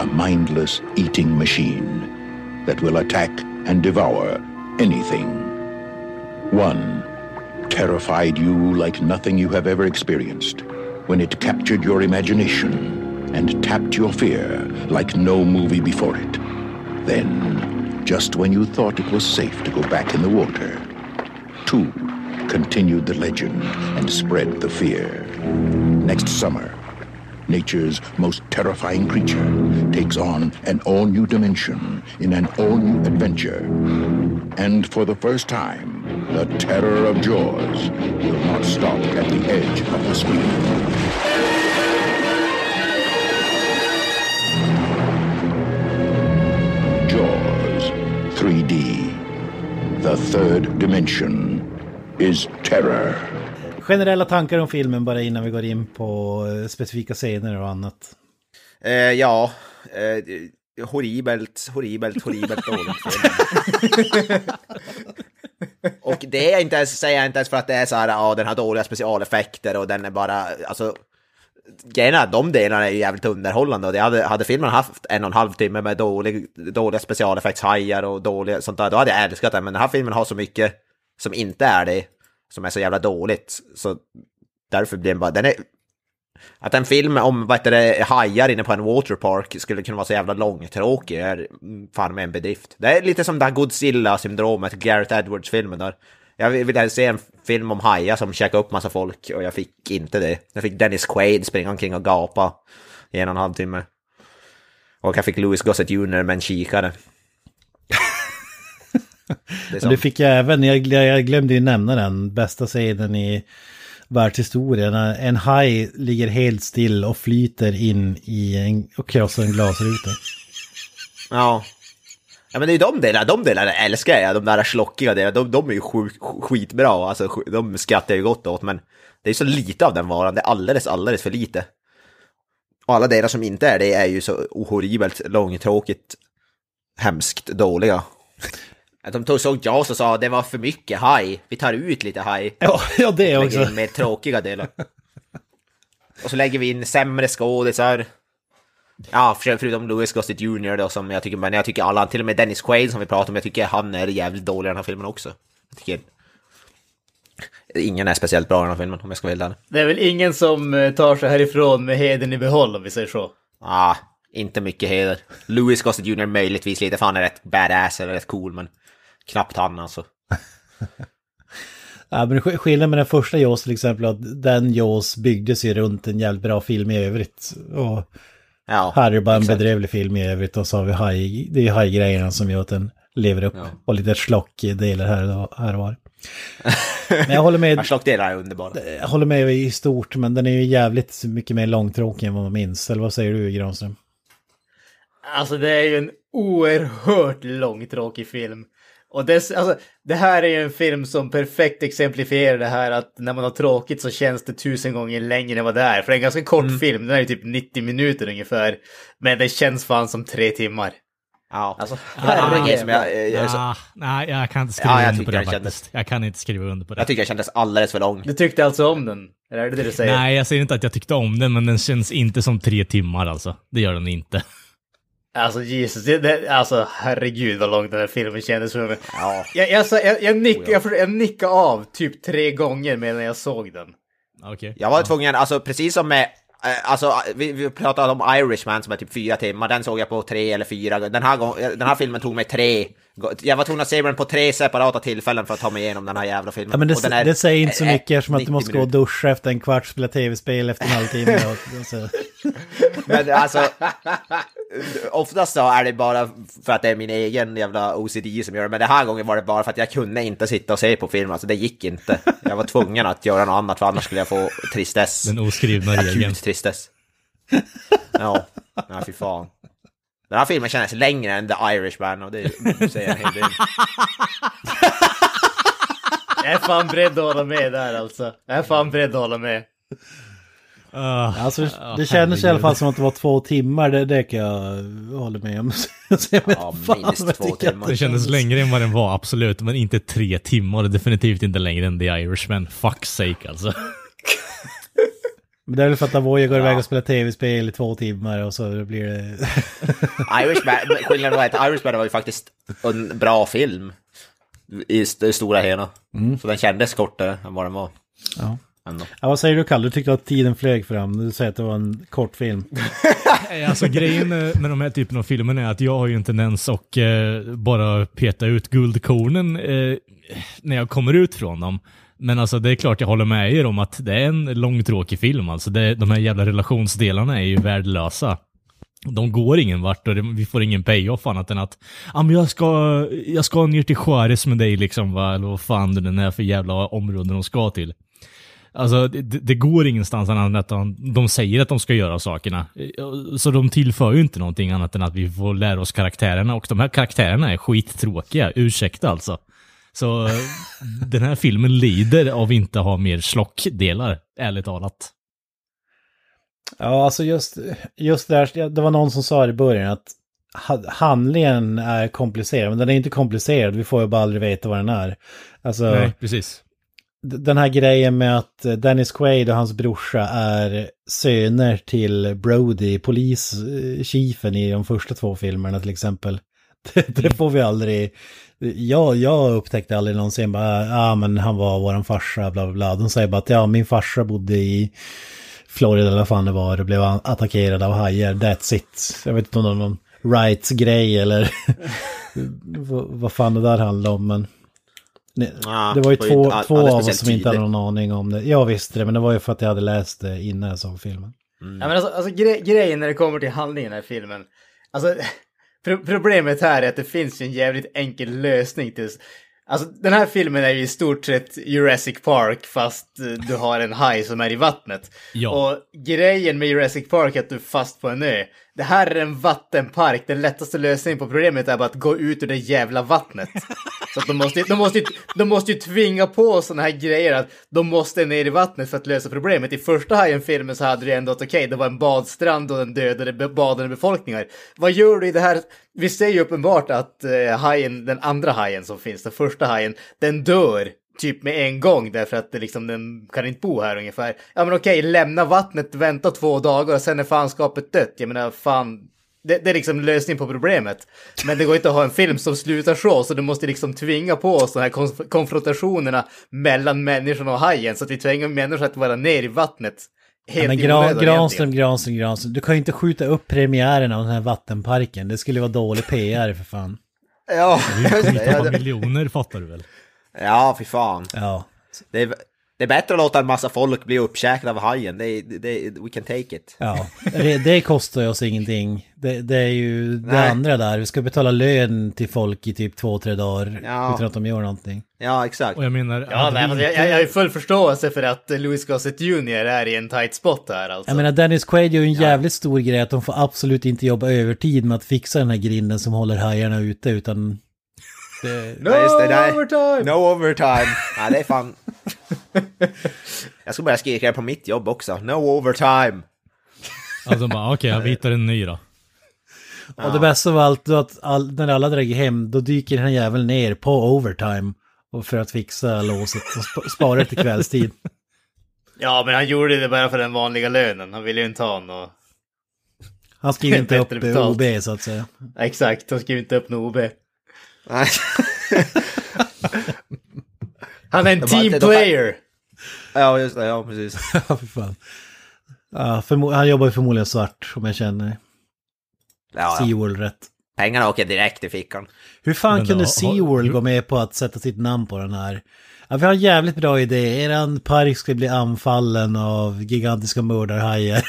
A mindless eating machine that will attack and devour anything. One terrified you like nothing you have ever experienced when it captured your imagination and tapped your fear like no movie before it. Then, just when you thought it was safe to go back in the water, two continued the legend and spread the fear. Next summer, nature's most terrifying creature takes on an all new dimension in an all new adventure. And for the first time, the terror of Jaws will not stop at the edge of the screen. Jaws 3D. The third dimension is terror. Generella tankar om filmen bara innan vi går in på eh, specifika scener och annat. Eh, ja, eh, horribelt, horribelt, horribelt dåligt. Och det är inte ens, säger jag inte ens för att det är så här, ja den har dåliga specialeffekter och den är bara, alltså Grejen är de delarna är ju jävligt underhållande och det hade, hade filmen haft en och en halv timme med dålig, dåliga specialeffektshajar och dåliga sånt där, då hade jag älskat den. Men den här filmen har så mycket som inte är det, som är så jävla dåligt. Så därför blir den bara, den är... Att en film om vad heter det, hajar inne på en waterpark skulle kunna vara så jävla långtråkig är fan med en bedrift. Det är lite som det här Godzilla-syndromet, Gareth Edwards-filmen där. Jag ville se en film om hajar som käkade upp massa folk och jag fick inte det. Jag fick Dennis Quaid springa omkring och gapa i en och en halv timme. Och jag fick Louis Gossett Jr med en kikare. Det som- det fick jag även, jag, jag glömde ju nämna den, bästa scenen i världshistorien. En haj ligger helt still och flyter in i en, och krossar en glasruta. Ja. Ja men det är de delarna, de delarna älskar jag, de där slockiga delarna, de, de är ju sjuk, skitbra, alltså de skrattar jag ju gott åt, men det är så lite av den varan, det är alldeles, alldeles för lite. Och alla delar som inte är det är ju så horribelt långtråkigt, hemskt dåliga. Att de tog såg Jaws och sa det var för mycket haj, vi tar ut lite haj. Ja, ja det Lägger också. in mer tråkiga delar. Och så lägger vi in sämre skådisar. Ja, för- förutom Louis Gossett Jr då som jag tycker, men jag tycker alla, till och med Dennis Quaid som vi pratade om, jag tycker han är jävligt dålig i den här filmen också. Jag tycker ingen är speciellt bra i den här filmen om jag ska vara helt. Det är väl ingen som eh, tar sig härifrån med heden i behåll om vi säger så. Ah, inte mycket heder. Louis Gossett Jr möjligtvis lite, för han är rätt badass eller rätt cool, men knappt han alltså. Ja, men sk- skillnaden med den första Jaws till exempel, att den Jaws byggdes ju runt en jävligt bra film i övrigt. Och Ja, här är det bara en exakt. bedrövlig film i övrigt och så har vi haj, det är hajgrejerna som gör att den lever upp. Ja. Och lite slockdelar här här och var. Men jag håller med, Arslockdelar är underbara. jag håller med i stort, men den är ju jävligt mycket mer långtråkig än vad man minns. Eller vad säger du Granström? Alltså det är ju en oerhört långtråkig film. Och det, alltså, det här är ju en film som perfekt exemplifierar det här att när man har tråkigt så känns det tusen gånger längre än vad det är. För det är en ganska kort film, den är ju typ 90 minuter ungefär. Men det känns fan som tre timmar. Ja, Alltså, herregud. Som jag, jag, jag, Ah, nej, jag kan inte skriva Ja, jag under på det kändes- faktiskt. Jag kan inte skriva under på det. jag tycker det kändes alldeles för lång. Du tyckte alltså om den? Eller är det det du säger? Nej, jag säger inte att jag tyckte om den, men den känns inte som tre timmar alltså. Det gör den inte. Alltså Jesus, det, det, alltså herregud vad lång den här filmen kändes för mig. Ja. Jag, jag, jag, jag, jag, nick, jag, jag nickade av typ tre gånger medan jag såg den. Okej. Jag var tvungen, alltså precis som med, eh, alltså vi, vi pratade om Irishman som är typ fyra timmar, den såg jag på tre eller fyra, den här, gång, den här filmen tog mig tre, jag var tvungen att se den på tre separata tillfällen för att ta mig igenom den här jävla filmen. Ja, men det, Och den är, det säger inte så eh, mycket eftersom att du 90 måste gå och duscha efter en kvart, spela tv-spel efter en halvtimme. Men alltså, oftast så är det bara för att det är min egen jävla OCD som gör det, men den här gången var det bara för att jag kunde inte sitta och se på film, alltså det gick inte. Jag var tvungen att göra något annat för annars skulle jag få tristess. Den oskrivna regeln. Akut tristess. Ja, nej fy fan. Den här filmen känns längre än The Irishman och det säger en hel del. Jag är fan beredd att hålla med där alltså. Jag är fan beredd att hålla med. Ah, Alltså, ah, det kändes i alla fall som att det var två timmar, det, det kan jag hålla med om. Jag Ja, fan minst två timmar. Det kändes längre än vad den var, absolut. Men inte tre timmar. Definitivt inte längre än The Irishman. Fuck sake alltså. Men det är väl för att Avoya går iväg och spelar tv-spel i två timmar och så blir det... Irishman, skillnaden var att Irishman var ju faktiskt en bra film. I st- stora hela. Så den kändes kortare än vad den var. Ja. Ändå. Ja, vad säger du Kalle? Du tyckte att tiden flög fram. Du säger att det var en kort film. Alltså grejen med de här typen av filmer är att jag har ju en tendens att eh, bara peta ut guldkornen eh, när jag kommer ut från dem. Men alltså det är klart jag håller med er om att det är en långtråkig film. Alltså det, de här jävla relationsdelarna är ju värdelösa. De går ingen vart och det, vi får ingen payoff annat än att ah, men jag, ska, jag ska ner till Juarez med dig liksom va, eller vad fan det är för jävla områden de ska till. Alltså det, det går ingenstans annat än att de, de säger att de ska göra sakerna. Så de tillför ju inte någonting annat än att vi får lära oss karaktärerna och de här karaktärerna är skittråkiga, ursäkta alltså. Så eh, den här filmen lider av inte ha mer slockdelar, ärligt talat. Ja, alltså just, just där, det var någon som sa i början att ha- handlingen är komplicerad, men den är inte komplicerad, vi får ju bara aldrig veta vad den är. Alltså, Nej, precis. den här grejen med att Dennis Quaid och hans brorsa är söner till Brody, polischiefen i de första två filmerna till exempel. Det, det får vi aldrig... Jag, jag upptäckte aldrig någonsin bara, ja ah, men han var våran farsa, bla bla bla. De säger bara att ja, min farsa bodde i Florida eller vad fan det var och blev attackerad av hajar, that's it. Jag vet inte om det var någon rights-grej eller vad, fan det där handlade om, men... Ni- Ja, det var ju det var två, all- två av oss som inte hade någon aning om det. Jag visste det, men det var ju för att jag hade läst det innan jag såg filmen. Ja, men alltså, alltså gre grejen när det kommer till handlingen i filmen. Alltså, pro problemet här är att det finns ju en jävligt enkel lösning till... Alltså den här filmen är ju i stort sett Jurassic Park fast eh, du har en haj som är i vattnet. Ja. Och grejen med Jurassic Park är att du är fast på en ö. Det här är en vattenpark. Den lättaste lösningen på problemet är bara att gå ut ur det jävla vattnet. Så att de måste, de måste, ju- de måste ju tvinga på sådana här grejer att de måste ner i vattnet för att lösa problemet. I första Hajen-filmen så hade du ändå att okej, det var en badstrand och den dödade badande befolkningar. Vad gör du i det här? Vi ser ju uppenbart att eh, hajen, den andra hajen som finns, den första hajen, den dör typ med en gång därför att det liksom, den kan inte bo här ungefär. Ja men okej, lämna vattnet, vänta två dagar och sen är fanskapet dött. Jag menar fan, det, det är liksom lösningen på problemet. Men det går inte att ha en film som slutar så, så du måste liksom tvinga på oss de här konf- konfrontationerna mellan människan och hajen, så att vi tvingar människor att vara ner i vattnet. Helt Men Gran, Granström. Granström, Granström. Du kan ju inte skjuta upp premiären av den här vattenparken. Det skulle vara dålig PR för fan. Ja, det. Skit Ja, av det- miljoner fattar du väl? Ja fy fan. Ja. Det är, det är bättre att låta en massa folk bli uppkäkade av hajen. Det, det, we can take it. Ja, det, det kostar ju oss ingenting. Det, det är ju det Nej. andra där. Vi ska betala lön till folk i typ två, tre dagar Ja. utan att de gör någonting. Ja, exakt. Och jag menar... Ja, nej, vi men jag, inte- jag jag har ju full förståelse för att Louis Gossett Jr. är i en tight spot här alltså. Jag menar Dennis Quaid gör ju en jävligt stor grej att de får absolut inte jobba övertid med att fixa den här grinden som håller hajarna ute utan... Det, no Ja, just det, nej. overtime! No overtime. Nej, det är fan... Jag ska börja skrika på mitt jobb också. No overtime. Alltså bara, okej, jag hittar en ny då. Och det bästa av allt då att all, när alla drar hem, då dyker den här jäveln ner på overtime. Och för att fixa låset och sp- spara till kvällstid. Ja, men han gjorde det bara för den vanliga lönen. Han ville ju inte ha något. Han skriver inte upp betalt. OB så att säga. Exakt, han skrev inte upp något OB. Nej. Han är en team player! Ja, just det. Ja, precis. Ja, för fan. Ja, han jobbar ju förmodligen svart om jag känner Ja, ja. Seaworld rätt. Pengarna åker direkt i fickan. Hur fan Men kunde då, har- Seaworld gå med på att sätta sitt namn på den här? Ja, vi har en jävligt bra idé. Eran park ska bli anfallen av gigantiska mördarhajar.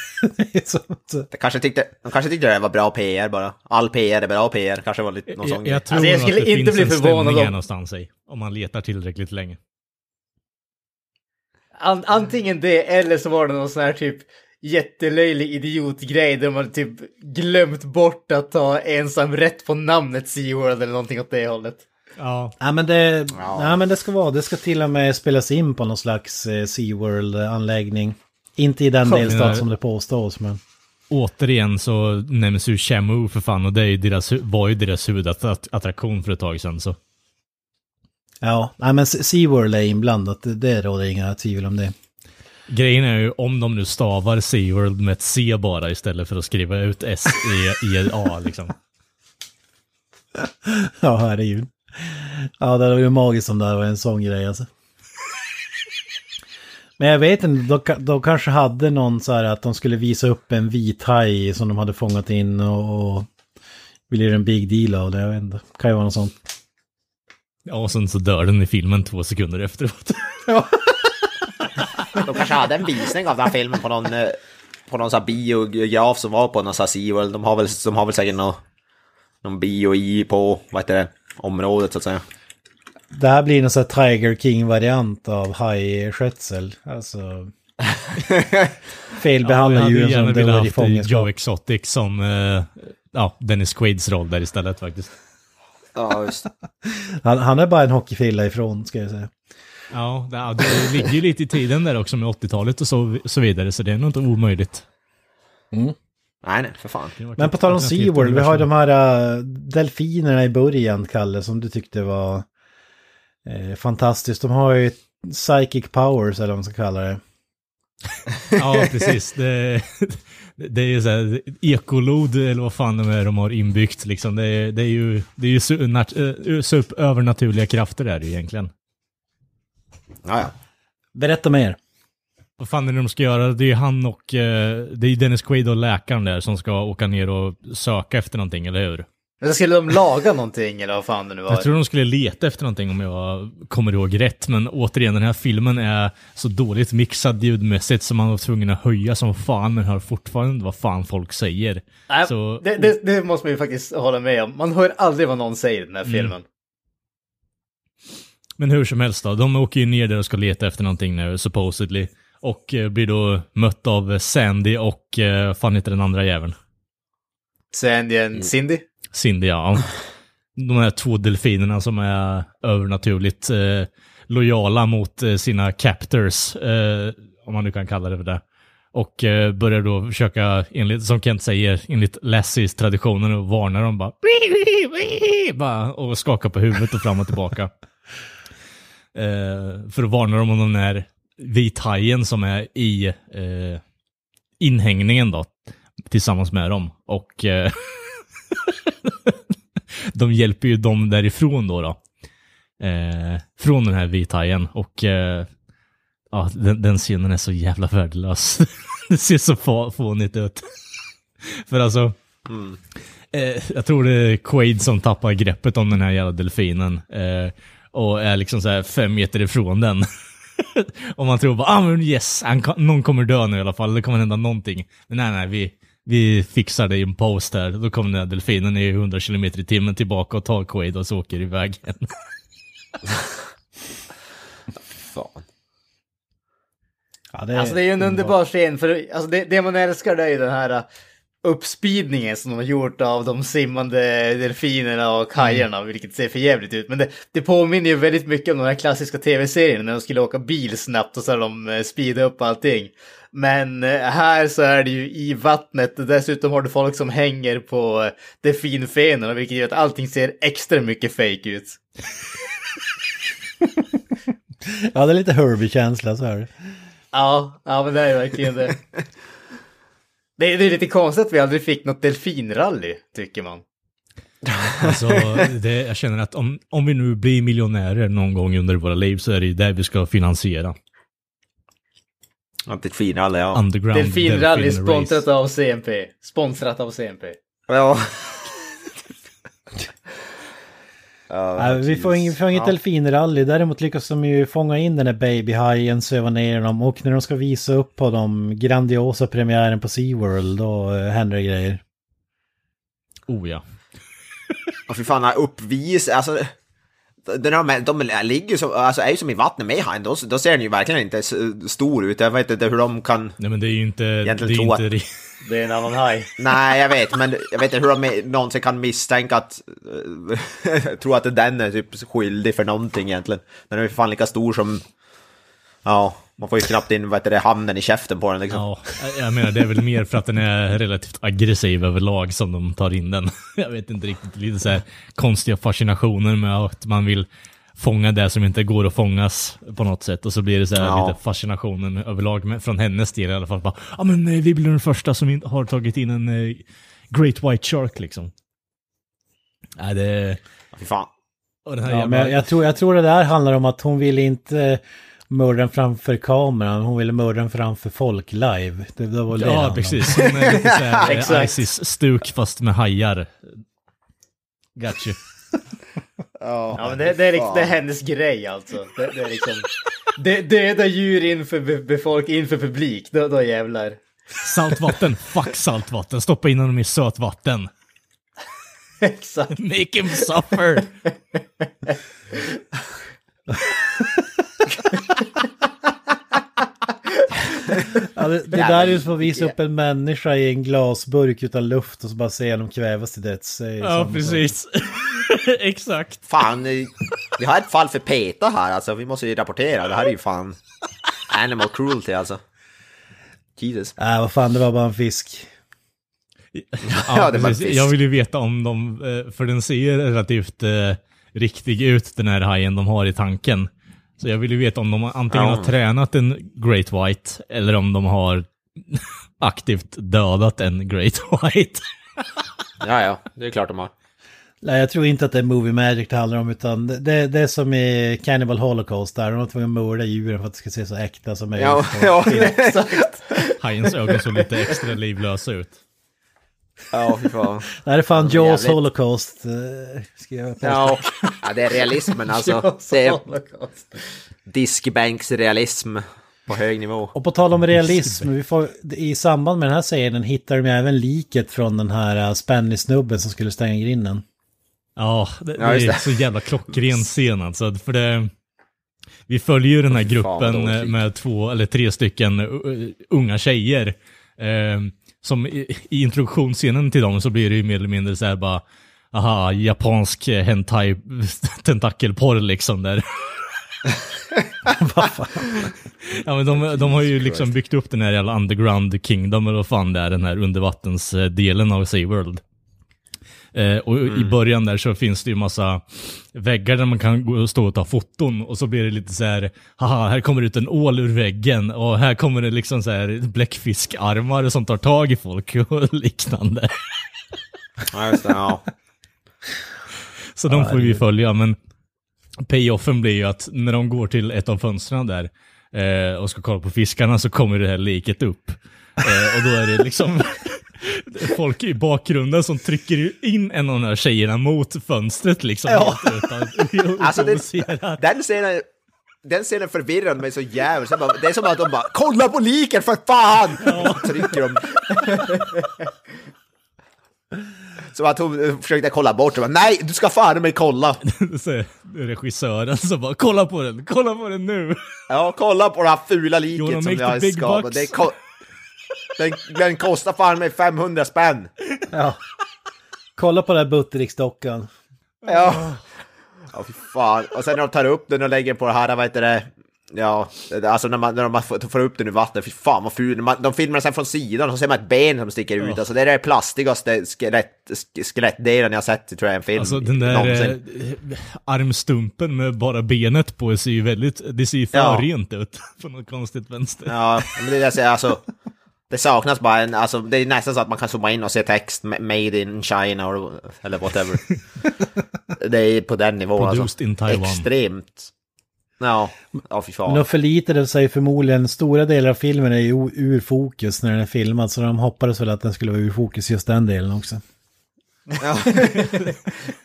De kanske, tyckte, de kanske tyckte det var bra PR bara. All PR är bra PR. Kanske var lite någon sån Jag, jag tror Alltså, jag att skulle det inte finns bli förvånad om- någonstans i. Om man letar tillräckligt länge. An antingen det, eller så var det någon sån här typ jättelöjlig idiotgrej där man typ glömt bort att ta ensam rätt på namnet SeaWorld eller någonting åt det hållet. Ja, Ja men det, Ja. ja, men det ska vara, det ska till och med spelas in på någon slags eh, SeaWorld-anläggning. Inte i den Kom, delstat nej. som det påstås men... återigen så nämns ju Shamu för fan och det är ju deras, var ju deras huvudattraktion för ett tag sedan så. Ja, nej men Se- SeaWorld är inblandat, det, det råder inga tvivel om det. Grejen är ju om de nu stavar SeaWorld med ett C bara istället för att skriva ut S-E-I-A liksom. Ja, herregud. Ja, det hade varit magiskt om det här var en sån grej alltså. Men jag vet inte, de, ka- de kanske hade någon så här att de skulle visa upp en vit haj som de hade fångat in och, och ville göra en big deal av det, jag vet inte. Kan ju vara något sånt. Ja, och sen så dör den i filmen två sekunder efteråt. De kanske hade en visning av den här filmen på någon, eh, på någon sån här biograf som var på någon sån här SeaWorld. De har väl, de har väl säkert någon, någon bio i på, vad heter det, området så att säga. Det här blir någon sån här Tiger King-variant av hajskötsel. Alltså... Felbehandla hade djuren som velat dör i haft Joe fångenskap. Exotic som eh, ja, Dennis Quaids roll där istället faktiskt. Ja, just. Han, han är bara en hockeyfrilla ifrån, ska jag säga. Ja, det, ja, det ligger ju lite i tiden där också med 80-talet och så, så vidare, så det är nog inte omöjligt. Nej, nej, för fan. Men på tal om SeaWorld, vi har de här äh, delfinerna i början, Kalle, som du tyckte var eh, fantastiskt. De har ju psychic powers, eller vad man ska kalla det. Ja, precis. Det, det är ju så här, ekolod eller vad fan de är de har inbyggt liksom. Det är, det är ju, det är ju su, nat, eh, övernaturliga krafter är det ju egentligen. Ja, ja. Berätta mer. Vad fan är det de ska göra? Det är han och, eh, det är Dennis Quaid och läkaren där som ska åka ner och söka efter någonting, eller hur? Men skulle de laga någonting eller vad fan det nu var? Jag tror de skulle leta efter någonting om jag kommer ihåg rätt, men återigen, den här filmen är så dåligt mixad ljudmässigt så man var tvungen att höja som fan, men hör fortfarande vad fan folk säger. Nej, Så- det, det, det måste man ju faktiskt hålla med om. Man hör aldrig vad någon säger i den här filmen. Men hur som helst då, de åker ju ner där och ska leta efter någonting nu, supposedly. Och eh, blir då mött av Sandy och, eh, fan heter den andra jäveln? Sandy and Cindy. Cindy, ja. De här två delfinerna som är övernaturligt eh, lojala mot eh, sina captors, eh, om man nu kan kalla det för det. Och eh, börjar då försöka, enligt, som Kent säger, enligt Lassies traditionen och varnar dem bara, bara och skaka på huvudet och fram och tillbaka. Eh, för att varna dem om den vithajen som är i eh, inhägningen då, tillsammans med dem. Och eh, de hjälper ju dem därifrån då. då. Eh, från den här vithajen. Och eh, ja, den, den scenen är så jävla värdelös. det ser så få, fånigt ut. För alltså, eh, jag tror det är Quaid som tappar greppet om den här jävla delfinen. Eh, och är liksom så här fem meter ifrån den. och man tror bara, ah men yes, han, någon kommer dö nu i alla fall, det kommer hända någonting. Men nej, nej, vi, vi fixar det i en post här. Då kommer den här delfinen i 100 km i timmen tillbaka och tar Quaid och så åker iväg igen. Fan. Ja, det, Alltså det är ju en underbar scen, för alltså det, det man älskar det är ju den här uh, uppspeedningen som de har gjort av de simmande delfinerna och hajarna, vilket ser för jävligt ut. Men det, det påminner ju väldigt mycket om de här klassiska tv-serierna när de skulle åka bil snabbt och så har de uh, speedat upp allting. Men uh, här så är det ju i vattnet och dessutom har du folk som hänger på uh, delfinfenorna, vilket gör att allting ser extra mycket fake ut. ja, det är lite Herbie-känsla så är det. Ja, ja men det är verkligen det. Det är, det är lite konstigt att vi aldrig fick något delfinrally, tycker man. Alltså, det, jag känner att om, om vi nu blir miljonärer någon gång under våra liv så är det ju det vi ska finansiera. Ja, Delfinrally, ja. Underground Delfinrally Delfin sponsrat Race. av CMP. Sponsrat av CMP. ja. ja vi får inget, vi får inget Ja. delfinrally, däremot lyckas de ju fånga in den där babyhajen, söva ner dem och när de ska visa upp på de grandiosa premiären på SeaWorld då eh, händer det grejer. Oh ja. Och fy fan, uppvis, alltså... Den här, de ligger som, alltså är ju som i vattnet med hajen, då, då ser den ju verkligen inte stor ut. Jag vet inte hur de kan... Nej men det är ju inte... Det är tror inte ri- Det är en annan haj. Nej, jag vet, men jag vet inte hur de någonsin kan misstänka att... jag tror att den är typ skyldig för någonting egentligen. Den är ju fan lika stor som... Ja, man får ju knappt in vad heter det, handen i käften på den liksom. Ja, jag menar det är väl mer för att den är relativt aggressiv överlag som de tar in den. Jag vet inte riktigt, lite så här konstiga fascinationer med att man vill fånga det som inte går att fångas på något sätt. Och så blir det så här Ja. lite fascinationen överlag, med, från hennes del i alla fall. Bara, Ja men eh, vi blir den första som har tagit in en eh, Great White Shark liksom. Nej det... Fy fan. Och den här Ja, jävla- men jag, tror, jag tror det där handlar om att hon ville inte mörda den framför kameran, hon ville mörda den framför folk live. Det, det var det Ja, precis. Hon är lite såhär Exakt. Isis-stuk fast med hajar. Got you. Ja, men det, det, är, liksom, det är hennes grej alltså. Det, det är liksom... Det, döda djur inför be, befolk, inför publik, då, då jävlar. Saltvatten, fuck saltvatten. Stoppa in honom i sötvatten. Exakt. Make him suffer. Ja, det, det där är ju som att visa upp en människa i en glasburk utan luft och så bara se dem kvävas till döds. Ja, precis. Exakt. Fan, vi har ett fall för PETA här alltså, vi måste ju rapportera. Det här är ju fan animal cruelty alltså. Jesus. Nej, vad fan, det var bara en fisk. Ja, det var precis. fisk. Jag vill ju veta om de, eh, för den ser relativt eh, riktig ut den här hajen de har i tanken. Så jag vill ju veta om de antingen Ja. har tränat en Great White eller om de har aktivt dödat en Great White. Ja, ja, det är klart de har. Nej, jag tror inte att det är Movie Magic det handlar om, utan det, det är som i Cannibal Holocaust där. De var tvungna att mörda djuren för att det ska se så äkta som möjligt. Ja, ja, Exakt. Hajens ögon såg lite extra livlösa ut. ja, fy fan. Det här är fan Jaws Jävligt. Holocaust. eh, Ska. Ja, ja, det är realismen alltså. Det är holocaust. diskbänksrealism på hög nivå. Och på tal om realism, vi får, i samband med den här serien hittar de även liket från den här uh, Spanish-snubben som skulle stänga grinden. Ja, det, Ja, det är så jävla klockren scen alltså. För det, vi följer ju den här gruppen med två eller tre stycken uh, unga tjejer. Eh, som i, i introduktionsscenen till dem så blir det ju mer eller mindre så här bara, aha, japansk eh, hentai tentakelporr liksom där. Ja men de, de har ju liksom byggt upp den här jävla underground kingdom eller vad fan det är, den här undervattensdelen av SeaWorld. Eh, och i början där så finns det ju massa väggar där man kan gå och stå och ta foton och så blir det lite så här, haha, här kommer ut en ål ur väggen och här kommer det liksom så här bläckfiskarmar som tar tag i folk och liknande. Ja, just det, ja. Så de får vi följa, men payoffen blir ju att när de går till ett av fönstren där eh, och ska kolla på fiskarna så kommer det här liket upp. Eh, och då är det liksom folk i bakgrunden som trycker in en av de här tjejerna mot fönstret liksom. Ja. Utan, Alltså, det. Den scenen, den scenen förvirrade mig så jävligt. Det är som att de bara “Kolla på liket för fan!” Så trycker de. Så att hon eh, försökte kolla bort och bara “Nej, du ska fan mig kolla!” Är regissören så bara kolla på den, kolla på den nu. Ja, kolla på det här fula liket som jag har skapat. Den, den kostar fan mig 500 spänn. Ja. Kolla på den här Buttericksdockan. Ja. Ja, fy fan. Och sen när de tar upp den och lägger på det här, vad heter det? Ja, alltså när man, när man får upp den ur vattnet, fy fan vad ful. Man- De filmar sen från sidan och så ser man ett ben som sticker ut. Alltså det är det plastigaste skelett, sk- skelettdelen jag sett tror jag i en film. Alltså den där eh, armstumpen med bara benet på ser ju väldigt, det ser ju för Ja. rent ut på något konstigt vänster. Ja, men det är det jag säger, alltså. Det saknas bara en, alltså det är nästan så att man kan zooma in och se text, ma- made in China or, eller whatever. det är på den nivån alltså. Produced in Taiwan. Extremt. Ja, ja fy Men fan. de förlitade sig förmodligen, stora delar av filmen är ju ur fokus när den är filmad, så de hoppades väl att den skulle vara ur fokus just den delen också. Ja.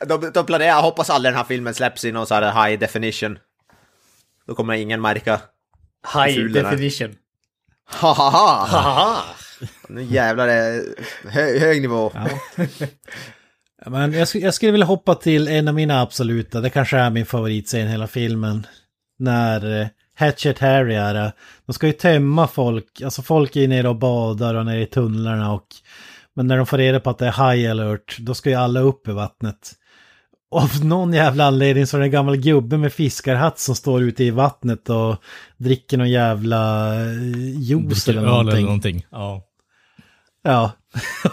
de, de planerar, jag hoppas aldrig den här filmen släpps i någon så här high definition. Då kommer ingen märka. High Ful är. definition. Hahaha! Haha! Nu jävlar är det hö, hög nivå. Ja, Men jag, jag skulle vilja hoppa till en av mina absoluta, det kanske är min favoritscen i hela filmen. När eh, Hatchet Harry är, eh, de ska ju tömma folk, alltså folk är nere och badar och nere i tunnlarna och men när de får reda på att det är high alert, då ska ju alla upp i vattnet. Av någon jävla anledning så är det en gammal gubbe med fiskarhatt som står ute i vattnet och dricker någon jävla eh, juice eller öl eller någonting. någonting. Ja. Ja.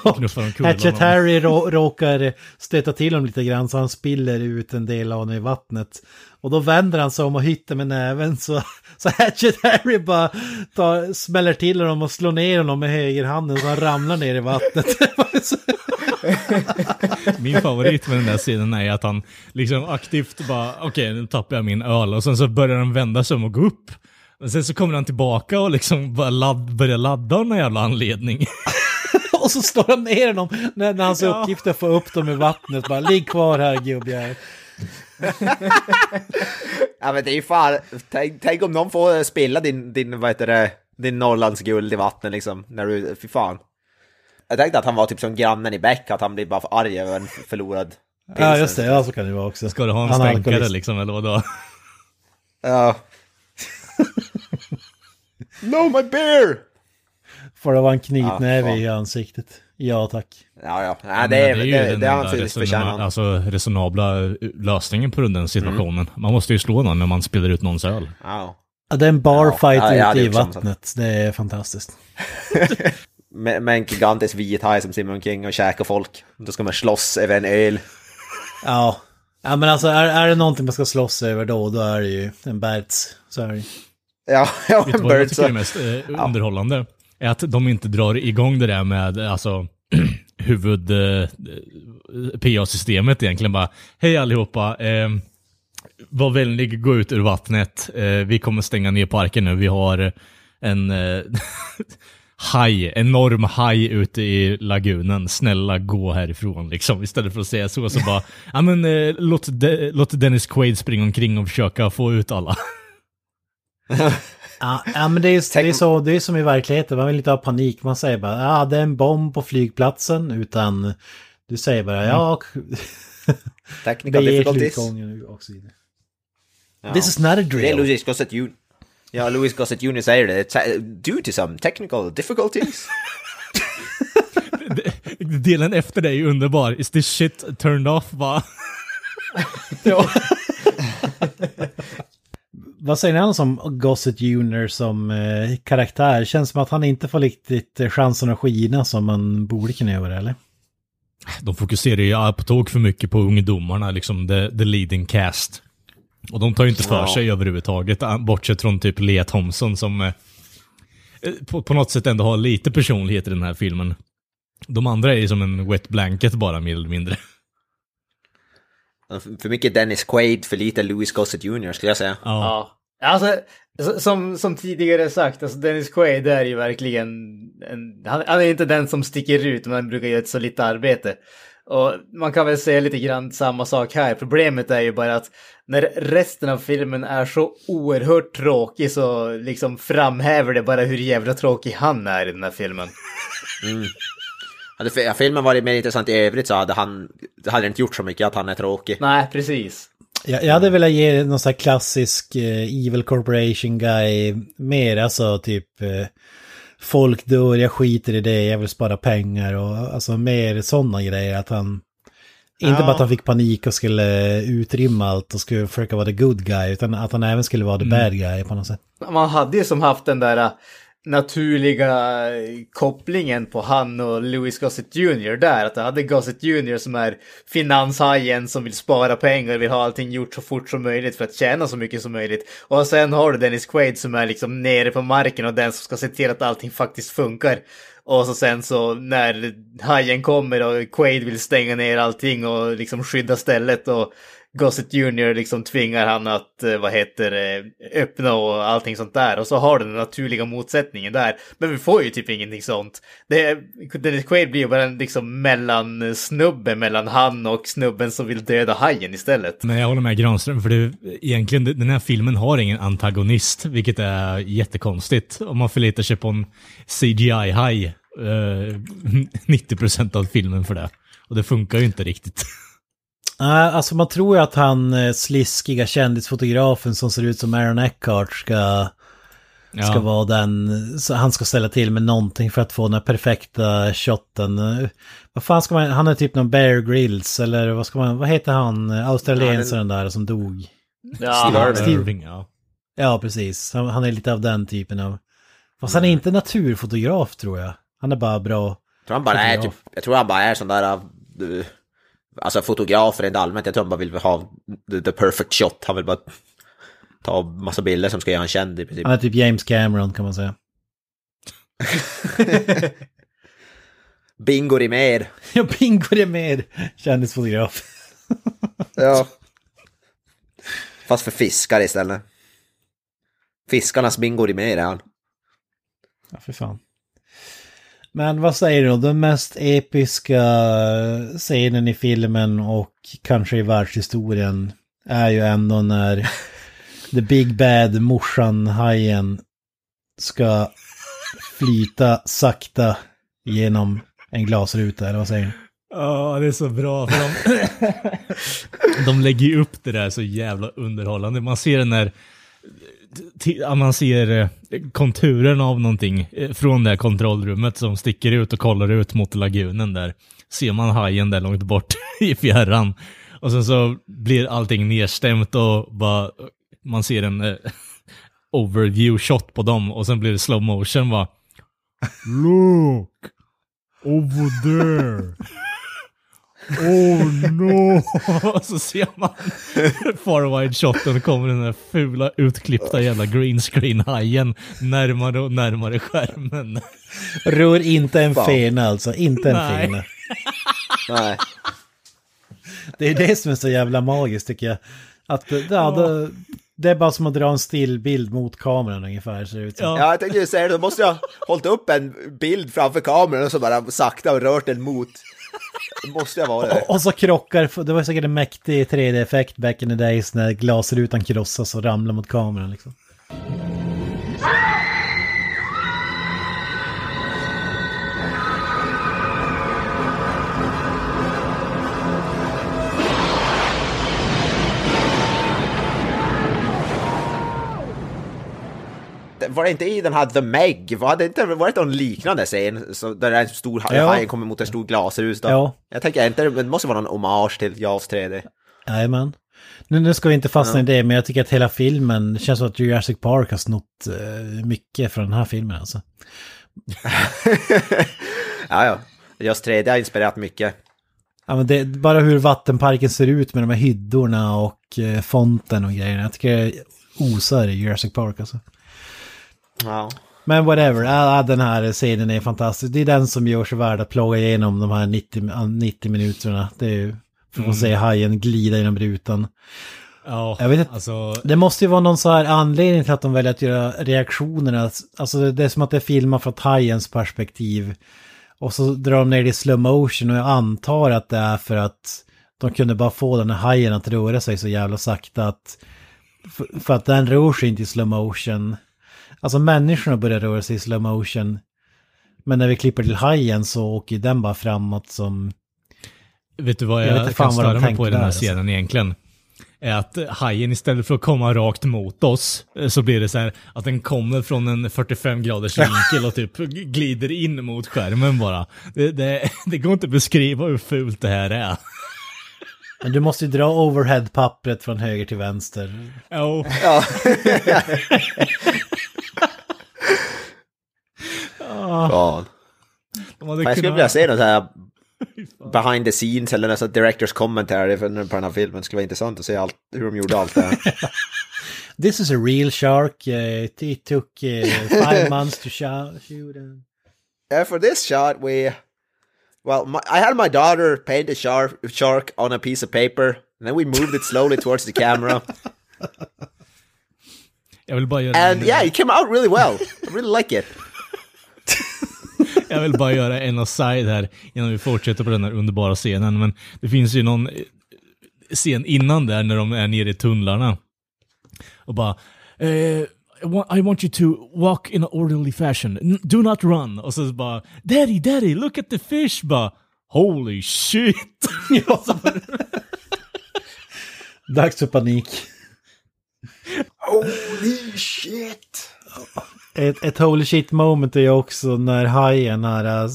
Hatchet. Harry rå, råkar stöta till honom lite grann så han spiller ut en del av honom i vattnet. Och då vänder han sig om och hytter med näven så, så Hatchet Harry bara tar, smäller till honom och slår ner honom med högerhanden så han ramlar ner i vattnet. Min favorit med den där scenen är att han liksom aktivt bara, okej nu tappar jag min öl och sen så börjar han vända sig om och gå upp. Men sen så kommer han tillbaka och liksom bara ladd, börjar ladda av någon jävla anledning. och så slår han ner honom när, när hans Ja. uppgift är att få upp dem i vattnet. Bara ligg kvar här gubbjävel. Ja men det är ju fan, tänk, tänk om någon får spilla din, din vad heter det, din Norrlandsguld i vattnet liksom, när du, fy fan. Jag tänkte att han var typ som grannen i Beck, att han blir bara för arg över en förlorad Ja pilsner. just det, ja så kan det vara också. Ska du ha en Han är stänkare alkoholist. liksom eller vadå? Ja. no my beer! Får det vara en knytnäve Ja, i ansiktet? Ja tack. Ja ja, Nej, Men det, är, ju det, det, den det enda förtjänat. Alltså resonabla eh, lösningen på den situationen. Man måste ju slå någon när man spiller ut någons öl. Ja. Ja, det är en barfight Ja, ja, ute det i är vattnet. Det är fantastiskt. Med, med en gigantisk vit haj som simmar omkring och käkar folk. Då ska man slåss över en öl. Ja. Ja men alltså är, är det någonting man ska slåss över då, då är det ju en Berts. Så är det. Ja, ja Vet du en vad jag tycker är mest eh, underhållande? Är att de inte drar igång det där med alltså huvud eh, PA-systemet egentligen bara Hej allihopa, eh, var vänlig, gå ut ur vattnet. Eh, vi kommer stänga ner parken nu. Vi har en eh, haj, enorm haj ute i lagunen. Snälla gå härifrån liksom. Istället för att säga så så bara, ja men eh, låt, De- låt Dennis Quaid springa omkring och försöka få ut alla. Ja, ja men det är, det, är så, det är som i verkligheten, man vill inte ha panik. Man säger bara ja det är en bomb på flygplatsen. Utan du säger bara ja, Technical er till difficulties. och så vidare. This is not a Det är drill. Louis Gossett Jr. Ja, Louis Gossett Jr säger det. Due to some technical difficulties. Delen efter det är ju underbar. Is this shit turned off? Va? Vad säger ni annars om Gossett Jr som eh, karaktär? Känns som att han inte får riktigt eh, chansen att skina som man borde kunna göra, eller? De fokuserar ju på tok för mycket på ungdomarna, liksom the, the leading cast. Och de tar ju inte för Ja. sig överhuvudtaget, bortsett från typ Lea Thompson som eh, eh, på, på något sätt ändå har lite personlighet i den här filmen. De andra är ju som en wet blanket bara, mer eller mindre. för mycket Dennis Quaid, för lite Louis Gossett Jr. skulle jag säga. Ja. Ja. Alltså, som, som tidigare sagt, alltså Dennis Quaid är ju verkligen en, han, han är inte den som sticker ut, men han brukar göra ett solitt arbete. Och man kan väl säga lite grann samma sak här. Problemet är ju bara att när resten av filmen är så oerhört tråkig så liksom framhäver det bara hur jävla tråkig han är i den här filmen. Hade fi- filmen varit mer intressant i övrigt så hade han, hade inte gjort så mycket att han är tråkig. Nej, precis. Jag, jag hade velat ge någon sån här klassisk eh, Evil Corporation guy mer, alltså typ eh, folk dör, jag skiter i det, jag vill spara pengar och alltså mer sådana grejer. Att han, inte Ja. bara att han fick panik och skulle utrymma allt och skulle försöka vara the good guy, utan att han även skulle vara the bad guy på något sätt. Man hade ju som haft den där naturliga eh, kopplingen på han och Louis Gossett Jr. där. Att du hade Gossett Jr. som är finanshajen som vill spara pengar och vill ha allting gjort så fort som möjligt för att tjäna så mycket som möjligt. Och sen har du Dennis Quaid som är liksom nere på marken och den som ska se till att allting faktiskt funkar. Och så sen så när hajen kommer och Quaid vill stänga ner allting och liksom skydda stället och Gossett Jr liksom tvingar han att, eh, vad heter det, öppna och allting sånt där. Och så har du den naturliga motsättningen där. Men vi får ju typ ingenting sånt. Det, Dennis Quaid blir ju bara en liksom mellansnubbe mellan han och snubben som vill döda hajen istället. Men jag håller med Granström, för det, egentligen den här filmen har ingen antagonist, vilket är jättekonstigt. Om man förlitar sig på en CGI-haj eh, 90% av filmen för det. Och det funkar ju inte riktigt. Nej, alltså man tror ju att han eh, sliskiga kändisfotografen som ser ut som Aaron Eckhart ska, ska Ja. vara den, så han ska ställa till med någonting för att få den här perfekta shotten. Eh, Vad fan ska man, han är typ någon Bear Grylls eller vad ska man, vad heter han, eh, australiensaren där som dog? Steve Ja, Irwin. Irving, ja. Ja, precis. Han, han är lite av den typen av... Fast han är inte naturfotograf tror jag. Han är bara bra. Jag tror han bara är typ, jag tror han bara är sån där, uh, alltså fotograf rent allmänt. Jag tror han bara vill ha the, the perfect shot. Han vill bara ta massa bilder som ska göra han känd i princip. Han är typ James Cameron kan man säga. Bingo Rimér. Ja, Bingo med kändisfotograf. Ja. Fast för fiskar istället. Fiskarnas Bingo Rimér är han. Ja, för fan. Men vad säger du? Den mest episka scenen i filmen och kanske i världshistorien är ju ändå när The Big Bad morsan hajen ska flyta sakta genom en glasruta, eller vad säger du? Ja, det är så bra. För de, de lägger ju upp det där så jävla underhållande. Man ser den där... ja, Man ser eh, konturen av någonting eh, från det här kontrollrummet som sticker ut och kollar ut mot lagunen där. Ser man hajen där långt bort i fjärran. Och sen så blir allting nedstämt och bara, man ser en eh, overview shot på dem och sen blir det slow motion bara. Look! Over there! Oh no! Och så ser man far wide shoten kommer den där fula utklippta jävla green screen hajen närmare och närmare skärmen. Rör inte en fena alltså, inte en Nej. fena. Nej. Det är det som är så jävla magiskt tycker jag. Att ja, det, det är bara som att dra en stillbild mot kameran ungefär ser det ut som. Ja. Ja, jag tänkte ju säga det, då måste jag ha hållit upp en bild framför kameran och så bara sakta och rört den mot. Det måste jag vara det. Och så krockar, det var säkert en mäktig 3D-effekt back in the days när glasrutan krossas och ramlar mot kameran liksom. Inte, var det inte i den här The Meg? Var det inte var det någon liknande scen? Så, där en stor Ja. hajen kommer mot en stor glasrus då? Ja. Jag tänker inte, det måste vara någon hommage till Jaws 3D. Jajamän. Nu, nu ska vi inte fastna i det, men jag tycker att hela filmen, det känns som att Jurassic Park har snott eh, mycket från den här filmen alltså. ja, ja. Jaws 3D har inspirerat mycket. Ja, men det, bara hur vattenparken ser ut med de här hyddorna och eh, fonten och grejerna. Jag tycker det osar i Jurassic Park alltså. Ja. Men whatever, den här scenen är fantastisk. Det är den som gör sig värd att plåga igenom de här 90, ah, 90 minuterna. Det är ju för att få se hajen glida genom rutan. Ja, Jag vet inte. alltså... Det måste ju vara någon så här anledning till att de väljer att göra reaktionerna. Alltså det är som att det är filmat från hajens perspektiv. Och så drar de ner det i slow motion och jag antar att det är för att de kunde bara få den här hajen att röra sig så jävla sakta att... För, för att den rör sig inte i slow motion. Alltså människorna börjar röra sig i slow motion. Men när vi klipper till hajen så åker den bara framåt som... Vet du vad Jag jag, vet kan störa mig på i den här alltså. scenen egentligen? Är att hajen istället för att komma rakt mot oss eh, så blir det så här att den kommer från en 45 graders vinkel och typ glider in mot skärmen bara. Det, det, det går inte att beskriva hur fult det här är. Men du måste ju dra overhead-pappret från höger till vänster. Jo, Ja. Ja. de hade Fan, Jag skulle vilja se något här behind the scenes eller sånt directors commentary på den här filmen. Det skulle vara intressant att se allt, hur de gjorde allt det här. This is a real shark. Uh, it took uh, five months to shoot. And... Uh, for this shot, we well, my, I had my daughter paint a shark shark on a piece of paper, and then we moved it slowly towards the camera, Jag vill bara göra and yeah, it came out really well. I really like it. Jag vill bara göra en aside här innan vi fortsätter på den här underbara scenen. Men det finns ju någon eh, scen innan där när de är nere i tunnlarna. Och bara eh, I want- you to walk in an orderly fashion. Do not run. Och så bara Daddy, daddy, look at the fish. Bara Holy shit. Ja. Dags för panik. Holy shit! Ett, ett holy shit moment är ju också när hajen här, äh,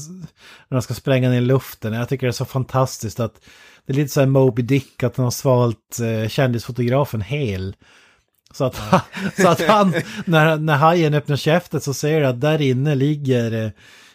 när de ska spränga ner i luften. Jag tycker det är så fantastiskt att det är lite så här Moby Dick att han har svalt eh, kändisfotografen hel. Så att, så att han, när, när hajen öppnar käftet så ser du att där inne ligger eh,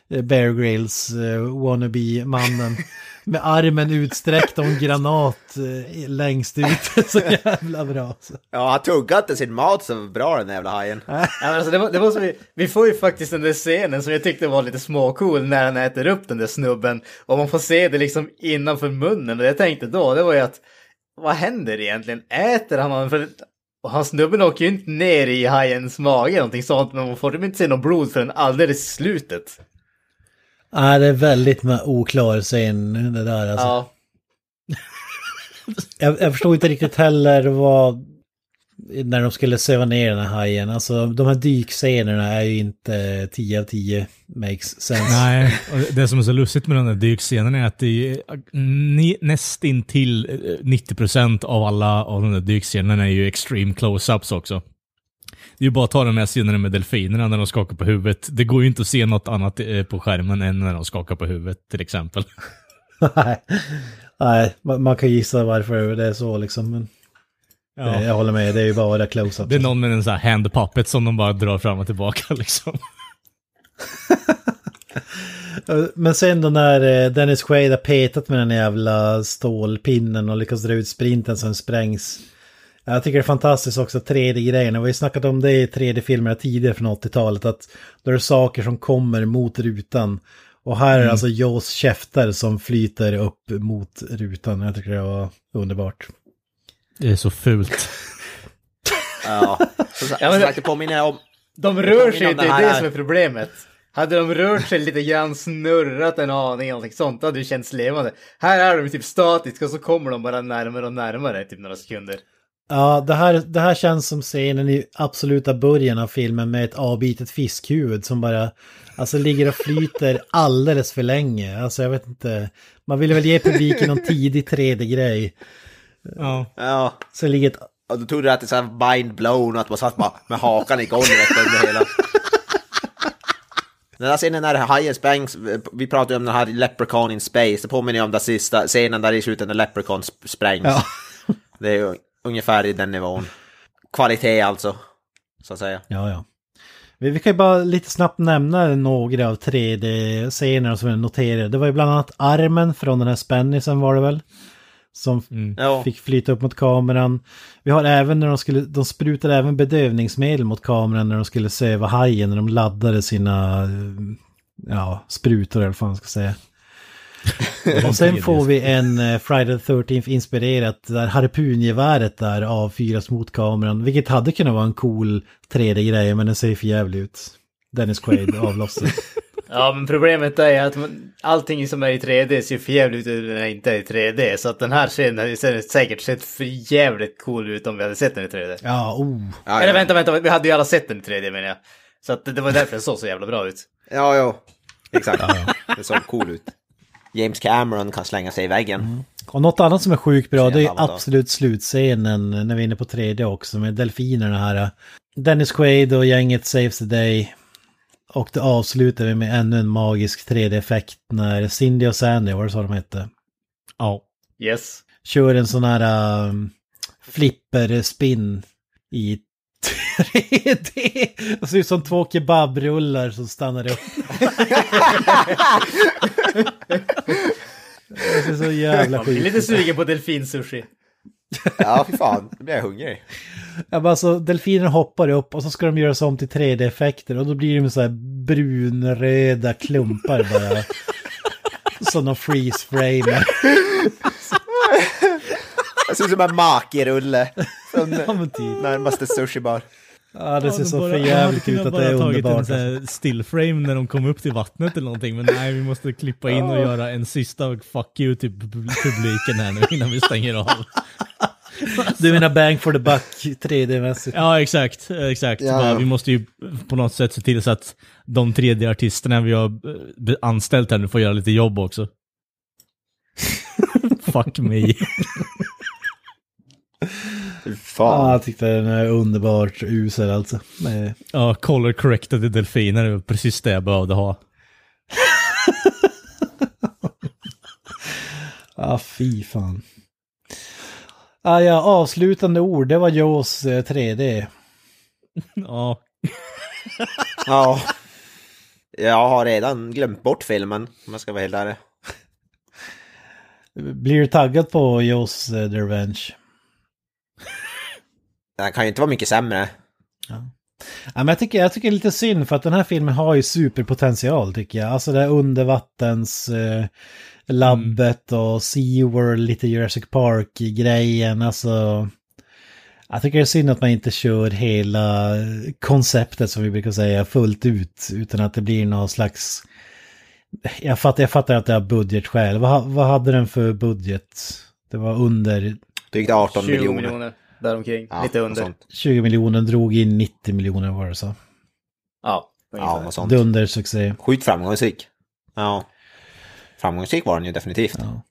Bear Grylls eh, wannabe-mannen med armen utsträckt och en granat eh, längst ut. Så jävla bra. Så. Ja, han tuggade inte sin mat så bra den jävla hajen. Ja, men alltså, det, var- det måste vi, vi får ju faktiskt den där scenen som jag tyckte var lite småcool när han äter upp den där snubben. Och man får se det liksom innanför munnen. Och det jag tänkte då, det var ju att vad händer egentligen? Äter han honom? För och han snubben åker ju inte ner i hajens mage eller någonting sånt. Men man får inte se något blod förrän alldeles i slutet. Nej, det är väldigt oklar scen det där alltså. Ja. Jag, jag förstod inte riktigt heller vad... När de skulle söva ner den här hajen. Alltså de här dykscenerna är ju inte 10 av 10 makes sense. Nej, och det som är så lustigt med den där dykscenen är att det är nästintill eh, 90% av alla av de där dykscenerna är ju extreme close-ups också. Det är ju bara att ta de här scenerna med delfinerna när de skakar på huvudet. Det går ju inte att se något annat eh, på skärmen än när de skakar på huvudet till exempel. Nej, Nej man, kan gissa varför det är så liksom. Men Ja. eh, jag håller med, det är ju bara close-ups. Det är någon med en sån här hand puppet som de bara drar fram och tillbaka liksom. Men sen då när eh, Dennis Quaid har petat med den jävla stålpinnen och lyckas dra ut sprinten så den sprängs. Jag tycker det är fantastiskt också 3D-grejerna. Vi har ju snackat om det i 3D-filmer tidigare från 80-talet. Att då är det saker som kommer mot rutan. Och här är det alltså Jaws käftar som flyter upp mot rutan. Jag tycker det var underbart. Det är så fult. Ja, som sagt, det påminner om... De rör sig inte, det det är det som är problemet. Hade de rört sig lite grann, snurrat en aning eller någonting sånt, då hade det känts levande. Här är de typ statiska och så kommer de bara närmare och närmare, typ några sekunder. Ja, det här, det här känns som scenen i absoluta början av filmen med ett avbitet fiskhuvud som bara alltså ligger och flyter alldeles för länge. Alltså jag vet inte, man ville väl ge publiken någon tidig 3D-grej. Ja. Ja, Så ligger ett Och då trodde att det var så här mind blown och att man satt bara med hakan i golvet under hela. Den där scenen när hajen sprängs, vi pratade om den här Leprechaun in Space, det påminner ju om den sista scenen där i slutet när Leprechaun sp- sprängs. Ja. Det är ju ungefär i den nivån. Kvalitet alltså, så att säga. Ja, ja. Vi, vi kan ju bara lite snabbt nämna några av 3D-scenerna som jag noterade. Det var ju bland annat armen från den här spännisen var det väl? Som Ja. fick flyta upp mot kameran. Vi har även när de skulle, de sprutade även bedövningsmedel mot kameran när de skulle söva hajen, när de laddade sina, eh, ja, sprutor eller vad man ska säga. Och sen får vi en eh, Friday the 13th inspirerat där harpungeväret där avfyras mot kameran. Vilket hade kunnat vara en cool 3D-grej men den ser för jävligt ut. Dennis Quaid avlossar. Ja, men problemet är att man, allting som är i 3D ser för jävligt ut när det inte är i 3D. Så att den här scenen hade säkert sett för jävligt cool ut om vi hade sett den i 3D. Ja, oh. Ja, Eller ja. vänta, vänta, vi hade ju alla sett den i 3D menar jag. Så att det var därför den såg så jävla bra ut. Ja, ja. Exakt. Det såg cool ut. James Cameron kan slänga sig i väggen. Och något annat som är sjukt bra, det är absolut slutscenen när vi är inne på 3D också med delfinerna här. Dennis Quaid och gänget saves the day. Och det avslutar vi med ännu en magisk 3D-effekt när Cindy och Sandy, vad det så de hette, Ja. Yes. kör en sån här um, flipper-spin i 3D. Det ser ut som två kebabrullar som stannar upp. Det ser så jävla Man blir sjukt lite sugen på delfinsushi. Ja, fy fan. Nu blir jag hungrig. Ja, men alltså, delfinerna hoppar upp och så ska de göra sig om till 3D-effekter och då blir de så här brunröda klumpar bara. Som de freeze Det ser ut som en makirulle. Från Ja, men typ. närmaste sushibar. Ja, det ser de så bara- för jävligt de ut att det är tagit underbart. alltså. en stillframe när de kom upp till vattnet eller någonting. Men nej, vi måste klippa in och göra en sista fuck you till pub- publiken här nu innan vi stänger av. Du menar bang for the buck 3D-mässigt? Ja, exakt. Exakt. Ja. Bara, Vi måste ju på något sätt se till så att de 3D-artisterna vi har eh, anställt här nu får göra lite jobb också. Fuck me. Fy Ja, fan. jag tyckte den är underbart usel alltså. Nej. Ja, color corrected delfiner är precis det jag behövde ha. Ja, fy fan. Ah, ja, avslutande ord, det var Jaws eh, 3D. Ja, Ja. Jag har redan glömt bort filmen, om jag ska vara helt ärlig. Blir du taggad på Jaws eh, The Revenge? Den kan ju inte vara mycket sämre. Ja, men jag, tycker, jag tycker det är lite synd för att den här filmen har ju superpotential tycker jag. Alltså det här undervattens eh, labbet och SeaWorld, lite Jurassic Park-grejen. Alltså, jag tycker det är synd att man inte kör hela konceptet som vi brukar säga fullt ut. Utan att det blir någon slags... Jag fattar, jag fattar att det har budgetskäl. Vad, vad hade den för budget? Det var under Drygt 18 20 miljoner. miljoner. Däromkring. Ja, Lite under. sånt. 20 miljoner, drog in 90 miljoner var det så. Ja, Ja, ungefär. något sånt. Dundersuccé. Sjukt framgångsrik. Ja. Framgångsrik var den ju definitivt. Ja.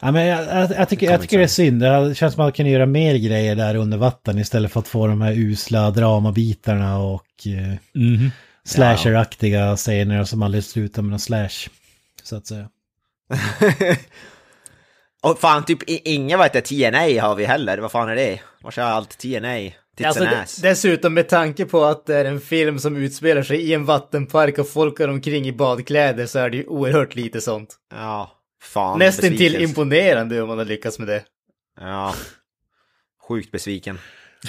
Ja, men jag, jag, jag, tycker, jag tycker det är synd. Det känns som att man kan göra mer grejer där under vatten istället för att få de här usla dramabitarna och eh, mhm. slasheraktiga scener som aldrig slutar med någon slash. Så att säga. Och fan, typ inga vad heter TNA har vi heller. Vad fan är det? Var är allt TNA? Alltså, dessutom med tanke på att det är en film som utspelar sig i en vattenpark och folk går omkring i badkläder så är det ju oerhört lite sånt. Ja, fan. Nästintill besvikelse. imponerande om man har lyckats med det. Ja. Sjukt besviken.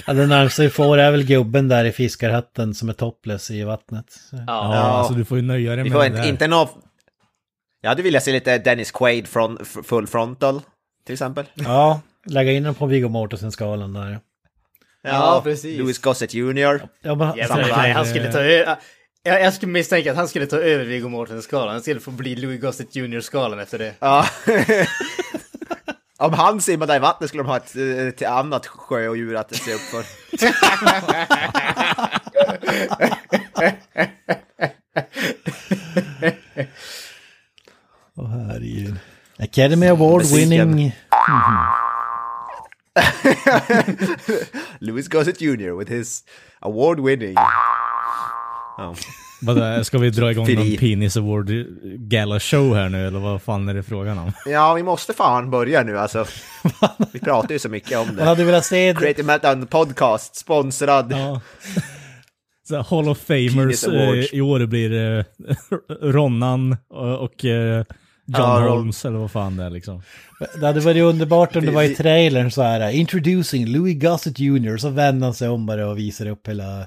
Ja, det närmaste vi får är väl gubben där i fiskarhatten som är topless i vattnet. Så. ja, Ja. alltså du får ju nöja dig med får det inte, där. inte nå... Jag hade velat se lite Dennis Quaid från Full Frontal, till exempel. Ja, lägga in den på Viggo Mortensen-skalan där. Ja, precis. Louis Gossett Jr. Ja, men, Jävlar, nej, han skulle ta över. Jag, jag skulle misstänka att han skulle ta över Viggo Mortensen-skalan. Han skulle få bli Louis Gossett Jr-skalan efter det. Ja. Om han simmade i vattnet skulle de ha ett, eh, ett annat sjöodjur att se upp för. Åh herregud. Academy Award winning. Louis Gossett Jr. with his award winning. Ja. Vadå, ska vi dra igång Fri. någon Penis Award Gala Show här nu eller vad fan är det frågan om? ja, vi måste fan börja nu alltså. Vi pratar ju så mycket om Man det. hade velat se... Creative Meltdown Podcast, sponsrad. Ja. Så här, Hall of Famers eh, i år blir det Ronnan och, och eh, John Ja, Holmes eller vad fan det är liksom. Det hade varit underbart om det var i trailern så här, introducing Louis Gossett Jr. Så vänder han sig om bara och visar upp hela...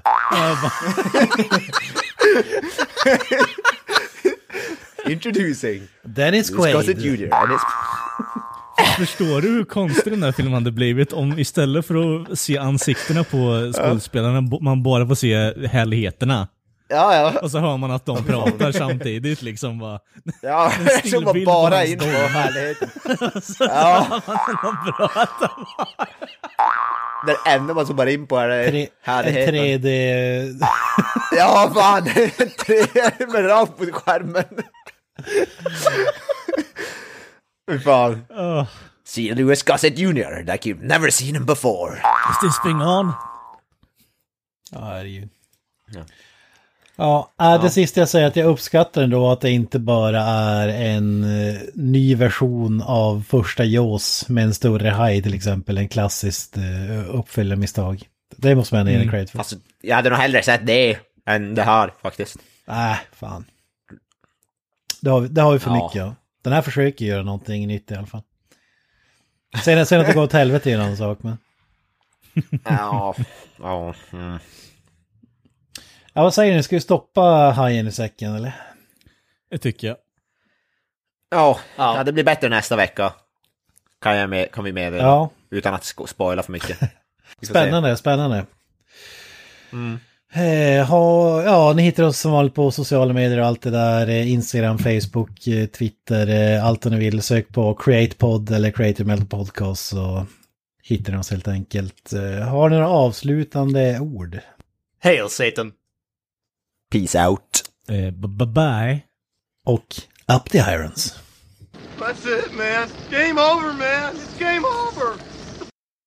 Introducing Dennis Louis Gossett Quaid. Jr. His... Förstår du hur konstig den här filmen hade blivit om istället för att se ansiktena på skådespelarna man bara får se härligheterna. Ja, ja. Och så hör man att de pratar samtidigt liksom bara. Ja, som bara hans in på härligheten. Ja, De pratar. det enda man som bara in på är det Tre, en härligheten. 3D... Ja, fan! Tre med rakt mot skärmen. Fy fan. Oh, See Louis Gossett Jr. like you've never seen him before. is this thing on? Ja, herregud. Ja. Ja, äh, det sista jag säger att jag uppskattar ändå att det inte bara är en eh, ny version av första Jaws med en större haj till exempel, en klassiskt uh, uppfyllermisstag. Det måste man ge en credit för. Alltså, jag hade nog hellre sett det än det här faktiskt. Nej, fan. Det har, vi- det har vi för Ja. mycket av. Den här försöker göra någonting nytt i alla fall. Sen, sen att det går åt helvete är en annan sak, men... Ja, ja. Mm. Ja, vad säger ni? Ska vi stoppa hajen i säcken, eller? Det tycker jag. Ja, Ja. ja, det blir bättre nästa vecka. Kan, jag med, kan vi meddela. Ja, Utan att spoila för mycket. Spännande, spännande. Mm. Eh, ha, ja, ni hittar oss som vanligt på sociala medier och allt det där. Eh, Instagram, Facebook, eh, Twitter, eh, allt vad ni vill. Sök på CreatePod eller Creative Metal Podcast så hittar ni oss helt enkelt. Eh, har ni några avslutande ord? Hail Satan! Peace out. Eh, b- b- bye. Och up the irons. That's it, man. Game over, man. It's game over.